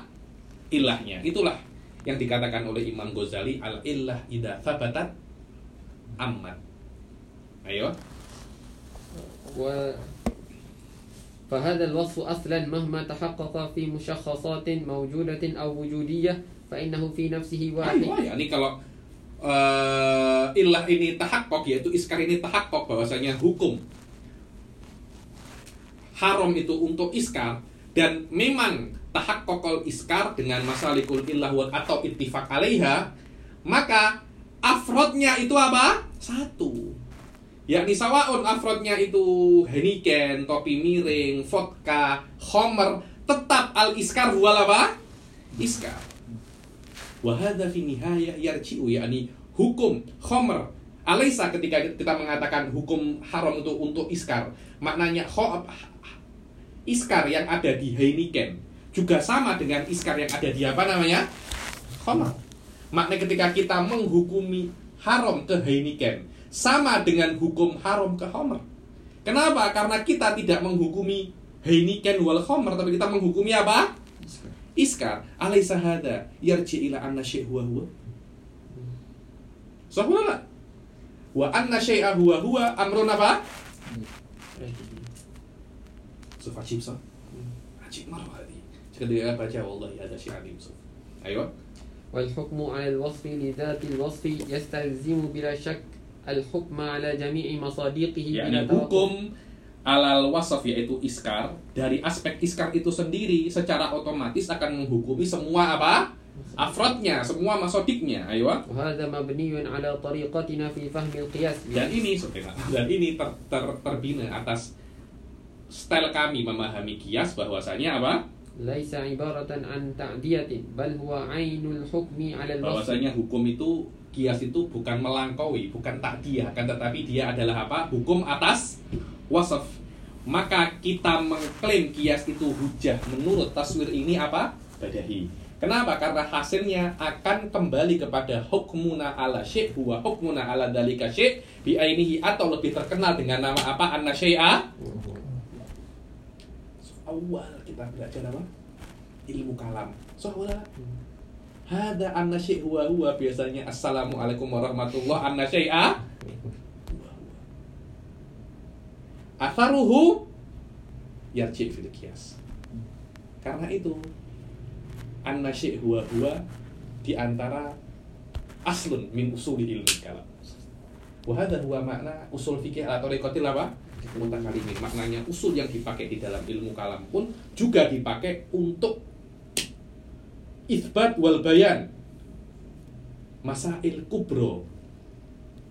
Ilahnya. Itulah yang dikatakan oleh Imam Ghazali al illah ida thabatat amat. Ayo. و فهذا الوصف أصلا مهما تحقق في مشخصات موجودة أو وجودية فإنه في نفسه واحد Ayo, ya. Ini kalau eh, ilah ini tahakkok yaitu iskar ini tahakkok bahwasanya hukum haram itu untuk iskar dan memang tahakkokol iskar dengan masalikul illah atau ittifaq alaiha maka afrodnya itu apa? Satu. Yakni sawaun afrodnya itu heniken, topi miring, vodka, homer, tetap al iskar huwal apa? Iskar. Wahada fi nihaya yarji'u yakni hukum khomer Alaisa ketika kita mengatakan hukum haram itu untuk iskar. Maknanya kho, iskar yang ada di Heineken juga sama dengan iskar yang ada di apa namanya? Khomer maknanya ketika kita menghukumi haram ke Heineken sama dengan hukum haram ke Homer kenapa? Karena kita tidak menghukumi Heineken wal Homer tapi kita menghukumi apa إسكار. أليس هذا يرجع إلى أن شيء هو هو؟ صح ولا لا؟ وأن شيء هو هو أمر apa سوف عجيب صح؟ عجيب مرة هذه. شكل أبا والله هذا شيء عظيم سوف أيوة. والحكم على الوصف لذات الوصف يستلزم بلا شك الحكم على جميع مصادقه يعني حكم alal wasaf yaitu iskar dari aspek iskar itu sendiri secara otomatis akan menghukumi semua apa? Afrodnya semua masodiknya. Ayo ah. dan ini dan ini ter, ter, terbina atas style kami memahami kias bahwasanya apa? Laisa ibaratan an ta'diyatin bal huwa ainul hukmi bahwasanya hukum itu kias itu bukan melangkaui bukan takdiah kan tetapi dia adalah apa? Hukum atas wasaf. Maka kita mengklaim kias itu hujah menurut taswir ini apa? Badahi. Kenapa? Karena hasilnya akan kembali kepada hukmuna ala syekh huwa hukmuna ala dalika syekh biainihi atau lebih terkenal dengan nama apa? Anna syai'a? Awal kita belajar apa? Ilmu kalam. So awal Hada anna syai' huwa huwa. Biasanya Assalamualaikum warahmatullah anna syai'a Atharuhu yarji' fil qiyas. Karena itu syai' huwa huwa di antara aslun min usuli ilmi kalam. Wa hadha huwa makna usul fikih atau tariqatil apa? Mutakalimin. Maknanya usul yang dipakai di dalam ilmu kalam pun juga dipakai untuk isbat wal bayan masail kubro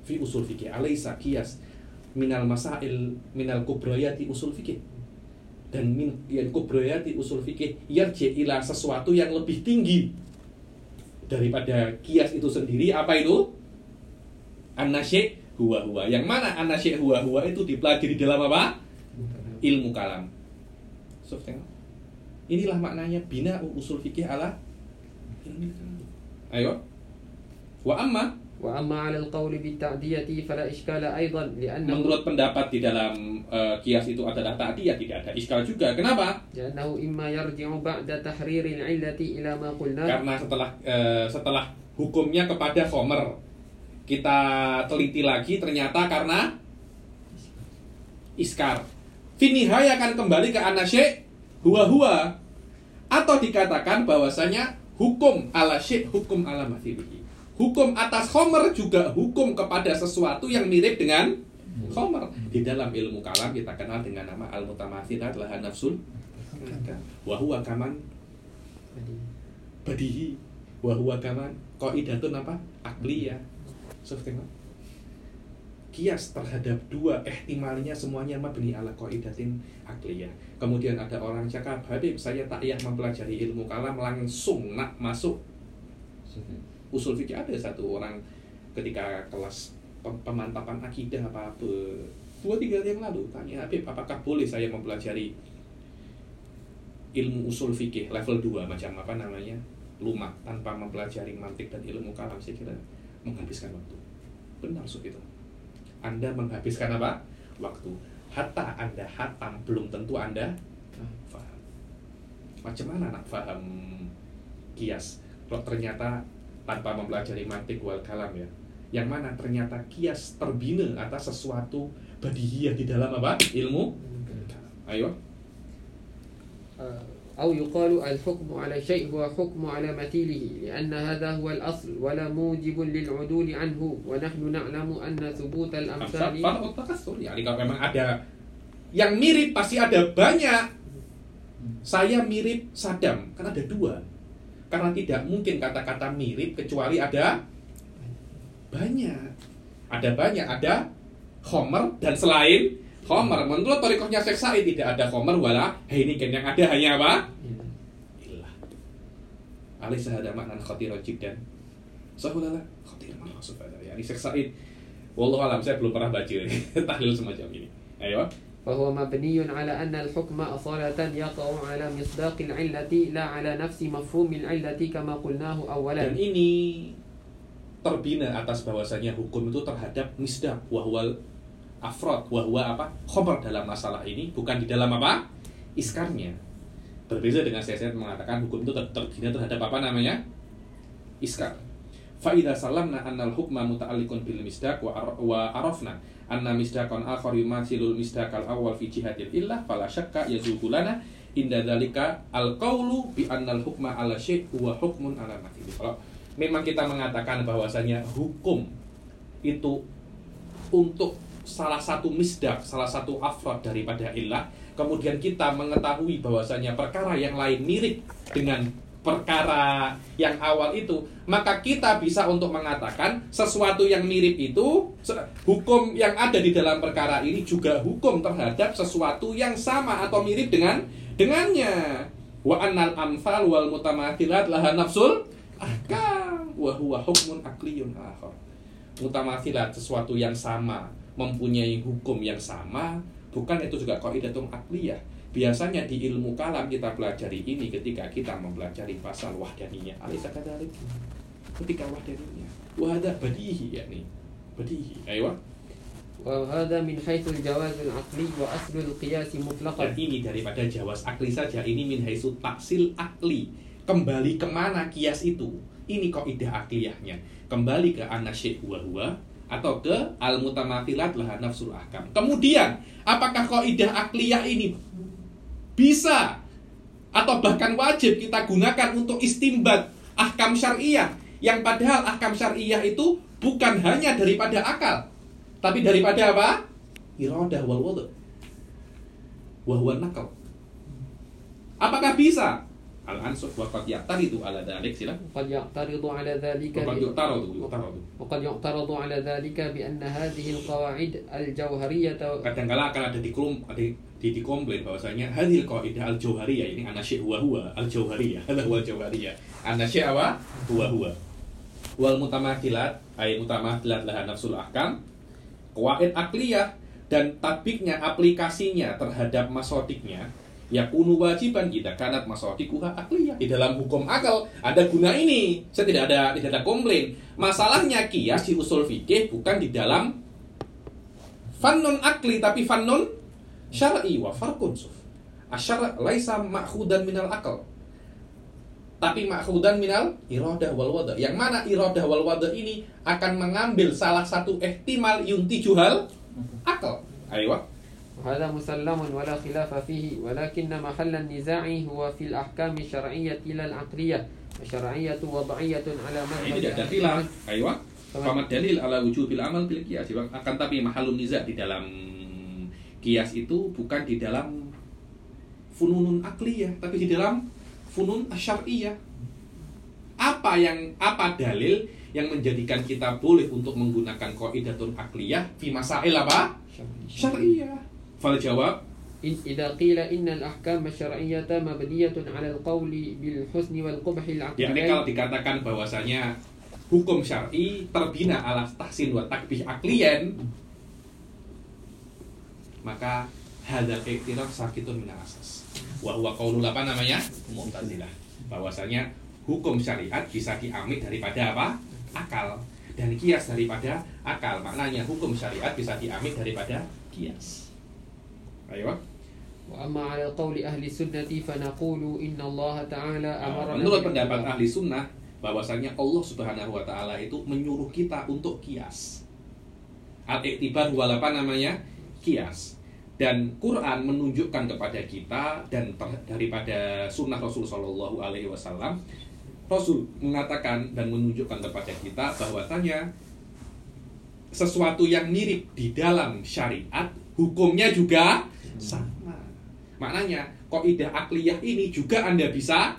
fi usul fikih alaisa kias minal masail minal kubroyati usul fikih. Dan min yang kubroyati usul fikih yarji ila sesuatu yang lebih tinggi daripada kias itu sendiri apa itu? Anasyek huwa huwa yang mana anasyek huwa huwa itu dipelajari dalam apa? Ilmu kalam. Sof, tengok. inilah maknanya bina usul fikih ala ayo. Wa amma Menurut pendapat di dalam uh, kias itu adalah ta'diyah tidak ada iskal juga. Kenapa? Karena setelah uh, setelah hukumnya kepada former kita teliti lagi ternyata karena iskar. Finihai akan kembali ke anasye hua-hua atau dikatakan bahwasanya hukum ala syekh hukum ala mathibi Hukum atas homer juga hukum kepada sesuatu yang mirip dengan homer. Di dalam ilmu kalam kita kenal dengan nama al mutamathilat lahan nafsul wa huwa kaman? Badihi. Wa huwa kaman? Qaidatun apa? Akliyah tengok? Kias terhadap dua ihtimalnya semuanya mabni ala qaidatin akliyah kemudian ada orang cakap Habib saya tak payah mempelajari ilmu kalam langsung nak masuk usul fikih ada satu orang ketika kelas pem- pemantapan akidah apa apa. Dua tiga hari yang lalu tanya Habib apakah boleh saya mempelajari ilmu usul fikih level 2 macam apa namanya lumak tanpa mempelajari mantik dan ilmu kalam? Saya kira menghabiskan waktu. Benar so itu. Anda menghabiskan apa? Waktu. Hatta anda hatam belum tentu anda macam mana nak paham kias? Kalau ternyata tanpa mempelajari mantik wal kalam ya yang mana ternyata kias terbina atas sesuatu badihiyah di dalam apa ilmu ayo أو يقال الحكم على شيء هو حكم على مثيله لأن هذا هو الأصل ولا موجب للعدول عنه ونحن نعلم أن ثبوت الأمثال Farqut takasur. Yani kalau memang ada yang mirip pasti ada banyak. Saya mirip Sadam, kan ada dua. Karena tidak mungkin kata-kata mirip kecuali ada banyak. Ada banyak, ada Homer dan selain Homer. Menurut torikohnya Syekh Said tidak ada Homer wala Heineken yang ada hanya apa? Ilah. Alisa ada makna khatirun jiddan. Sahulala khatir marah subhanahu. Yani Syekh Said Wallahu alam saya belum pernah baca tahlil semacam ini. Ayo. فهو مبني على أن الحكم أصالة يقع على مصداق العلة لا على نفس مفهوم العلة كما قلناه Dan أولا ini terbina atas bahwasanya hukum itu terhadap misdak wahwal afrod wahwa apa khobar dalam masalah ini bukan di dalam apa iskarnya berbeda dengan saya, saya mengatakan hukum itu ter- terbina terhadap apa namanya iskar Fa'idha salamna annal hukma muta'alliqun bil misdak wa, ar- wa arafna anna misdaqan akhar yumathilul misdaqal awal fi jihadil illah fala syakka yazuhu lana inda dzalika al qawlu bi annal hukma ala syai' huwa hukmun ala mathili. Kalau memang kita mengatakan bahwasanya hukum itu untuk salah satu misdak, salah satu afrod daripada illah, kemudian kita mengetahui bahwasanya perkara yang lain mirip dengan perkara yang awal itu, maka kita bisa untuk mengatakan sesuatu yang mirip itu hukum yang ada di dalam perkara ini juga hukum terhadap sesuatu yang sama atau mirip dengan dengannya. Wa annal amsal wal mutamathilat laha nafsul ahkam wa huwa hukmun akhar. Mutamathilat sesuatu yang sama mempunyai hukum yang sama bukan itu juga kaidatun akliyah Biasanya di ilmu kalam kita pelajari ini ketika kita mempelajari pasal wahdaniyah. Alisa kata ketika wahdaniyah. Wahada badihi yakni. Badihi. Ayo. Wahada min haitsul jawaz al-aqli wa asl al-qiyas mutlaqan. Ini daripada jawaz akli saja ini min haitsu taksil akli. Kembali ke mana kias itu? Ini kok ide akliyahnya. Kembali ke anasheh huwa huwa atau ke al-mutamatilat lah nafsul ahkam. Kemudian, apakah kaidah akliyah ini bisa atau bahkan wajib kita gunakan untuk istimbat ahkam syariah yang padahal ahkam syariah itu bukan hanya daripada akal tapi daripada apa? Iradah wal wadu wa huwa nakal. Apakah bisa al ansuf wa qad yaqtaridu ala dhalik sila qad yaqtaridu ala dhalika wa qad yaqtaridu qad yaqtaridu ala dhalika bi anna hadhihi al qawaid al jawhariyah kadang kala akan ada di klum ada di di komplain bahwasanya hadhil qawaid al jawhariyah ini anasyi huwa huwa al jawhariyah hadha huwa al jawhariyah anasyi awa huwa huwa. Wal mutamakilat ay mutamakilat laha nafsul ahkam qawaid akliyah dan tatbiknya aplikasinya terhadap masodiknya ya kunu wajiban jika kanat masodikuha akliyah di dalam hukum akal ada guna ini. Saya tidak ada tidak ada komplain. Masalahnya kias di usul fikih bukan di dalam fannun akli tapi fannun syar'i wa farqun suf. Asyara laisa ma'khudan minal akal. Tapi ma'khudan minal iradah wal wada. Yang mana iradah wal wada ini akan mengambil salah satu ihtimal yunti juhal akal. Ayo وهذا مسلم ولا خلاف فيه ولكن محل النزاع هو في الأحكام الشرعية لا العقلية الشرعية وضعية على مذهب Ini tidak ada أهل khilaf. السنة. Ayo. Famat dalil ala wujubil amal bil qiyas. Akan tapi mahalun niza di dalam kias itu bukan di dalam fununun akliyah, tapi di dalam funun asyariyah. Apa yang apa dalil yang menjadikan kita boleh untuk menggunakan qaidatun akliyah fi masail apa? Syariyah. Fal jawab إن إذا قيل إن الأحكام الشرعية مبنية على القول بالحسن والقبح yakni kalau العقلي dikatakan bahwasanya hukum syar'i terbina alas tahsin wa takbih aklian maka hadal iktiraf sakitun min asas wa huwa qaulul apa namanya mu'tazilah bahwasanya hukum syariat bisa diambil daripada apa akal dan kias daripada akal maknanya hukum syariat bisa diambil daripada kias ayo وأما على قول أهل السنة فنقول إن الله تعالى أمرنا menurut بالاعتبار. pendapat ahli sunnah bahwasanya Allah Subhanahu wa taala itu menyuruh kita untuk kias. Al-iktibar wal apa namanya? Kias. Dan Quran menunjukkan kepada kita dan ter- daripada sunnah Rasul Shallallahu alaihi wasallam Rasul mengatakan dan menunjukkan kepada kita bahwasanya sesuatu yang mirip di dalam syariat hukumnya juga sama. Maknanya kaidah akliyah ini juga Anda bisa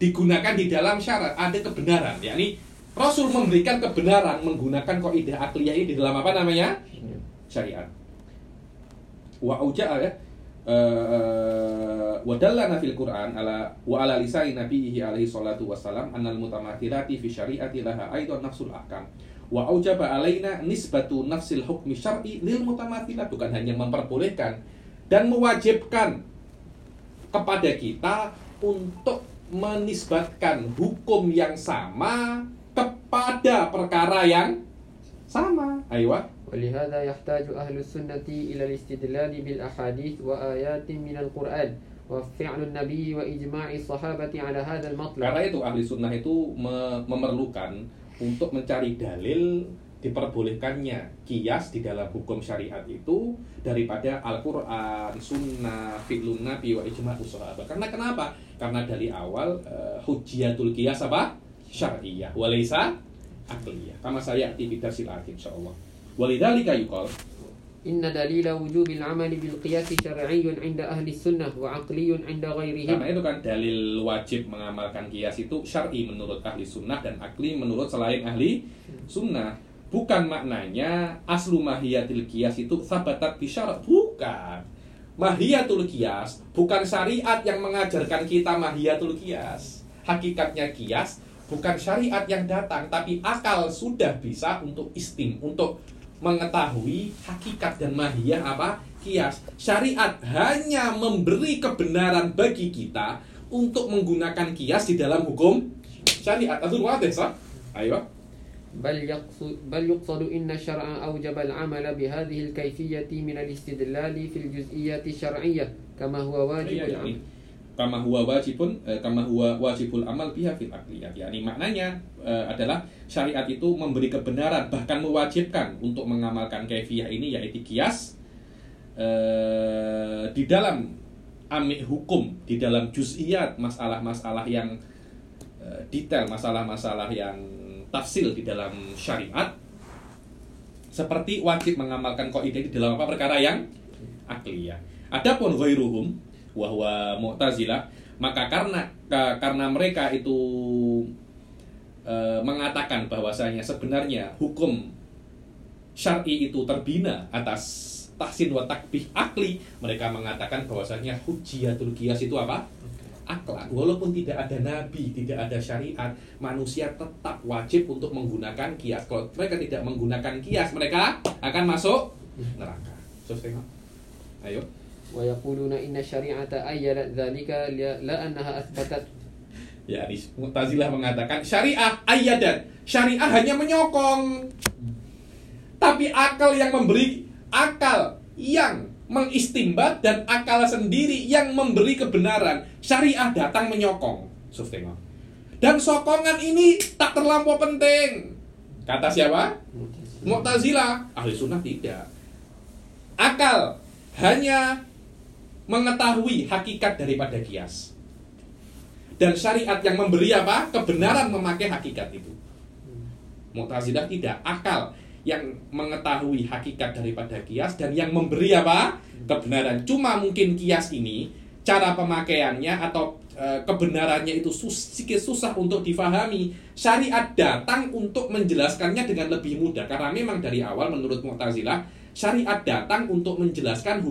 digunakan di dalam syarat ada kebenaran. Yakni Rasul memberikan kebenaran menggunakan kaidah akliyah ini di dalam apa namanya? Syariat. Wa auja'a ya eh, wa dallana fil Qur'an ala wa ala lisani nabiyhi alaihi salatu wassalam annal mutamathilati fi syariati laha aidan nafsul ahkam wa aujaba alaina nisbatu nafsil hukmi syar'i lil mutamathilat bukan hanya memperbolehkan dan mewajibkan kepada kita untuk menisbatkan hukum yang sama kepada perkara yang sama. Ayo. ولهذا يحتاج أهل السنة إلى الاستدلال بالأحاديث وآيات من القرآن وفعل النبي وإجماع الصحابة على هذا المطلب Karena itu ahli sunnah itu me- memerlukan untuk mencari dalil diperbolehkannya kias di dalam hukum syariat itu daripada Al-Quran, Sunnah, Fi'lun Nabi, wa ijma'us sahabat. Karena kenapa? Karena dari awal eh, hujiatul kias apa? Syariah, walaysa akliyah. Kama saya aktivitas silati insyaallah. Walidhalika yuqal إن دليل وجوب العمل بالقياس شرعي عند أهل السنة وعقلي عند غيرهم Karena itu kan dalil wajib mengamalkan kias itu syar'i menurut ahli sunnah dan akli menurut selain ahli sunnah. Bukan maknanya aslu mahiyatil kias itu sabatat bisyarat. Bukan. Mahiyatul kias bukan syariat yang mengajarkan kita mahiyatul kias. Hakikatnya kias bukan syariat yang datang, tapi akal sudah bisa untuk istim, untuk mengetahui hakikat dan mahiyah apa kias. Syariat hanya memberi kebenaran bagi kita untuk menggunakan kias di dalam hukum syariat. Atau wadah sah? Ayo. بل يقصد, بل يقصد إن الشرع أوجب العمل بهذه الكيفية من الاستدلال في الجزئيات الشرعية كما هو واجب Iya, العمل yakni kama huwa wajibun eh, kama huwa wajibul amal biha fil aqliyat. yakni maknanya eh, adalah syariat itu memberi kebenaran bahkan mewajibkan untuk mengamalkan kaifiyah ini yaitu kias eh, di dalam amik hukum di dalam juz'iyat masalah-masalah yang eh, detail masalah-masalah yang tafsil di dalam syariat seperti wajib mengamalkan kaidah di dalam apa perkara yang akliyah. Adapun ghairuhum wahwa Mu'tazilah maka karena ka- karena mereka itu e, mengatakan bahwasanya sebenarnya hukum syar'i itu terbina atas tahsin wa takbih akli mereka mengatakan bahwasanya hujiatul qiyas itu apa? Aklan walaupun tidak ada nabi tidak ada syariat manusia tetap wajib untuk menggunakan kias kalau mereka tidak menggunakan kias mereka akan masuk neraka. Tengok. ayo ويقولون إن الشريعة أيدت ذلك لا لا أنها أثبتت Ya, di Mu'tazilah mengatakan syariah ayadat. Syariah hanya menyokong. Tapi akal yang memberi akal yang mengistimbat dan akal sendiri yang memberi kebenaran. Syariah datang menyokong. Suf tengok. Dan sokongan ini tak terlampau penting. Kata siapa? Mu'tazilah. Ahli sunnah tidak. akal hanya mengetahui hakikat daripada kias. Dan syariat yang memberi apa? Kebenaran memakai hakikat itu. Mu'tazilah tidak, akal yang mengetahui hakikat daripada kias dan yang memberi apa? Kebenaran. Cuma mungkin kias ini cara pemakaiannya atau e, kebenarannya itu sus, susah untuk difahami. Syariat datang untuk menjelaskannya dengan lebih mudah karena memang dari awal menurut Mu'tazilah syariat datang untuk menjelaskan hukum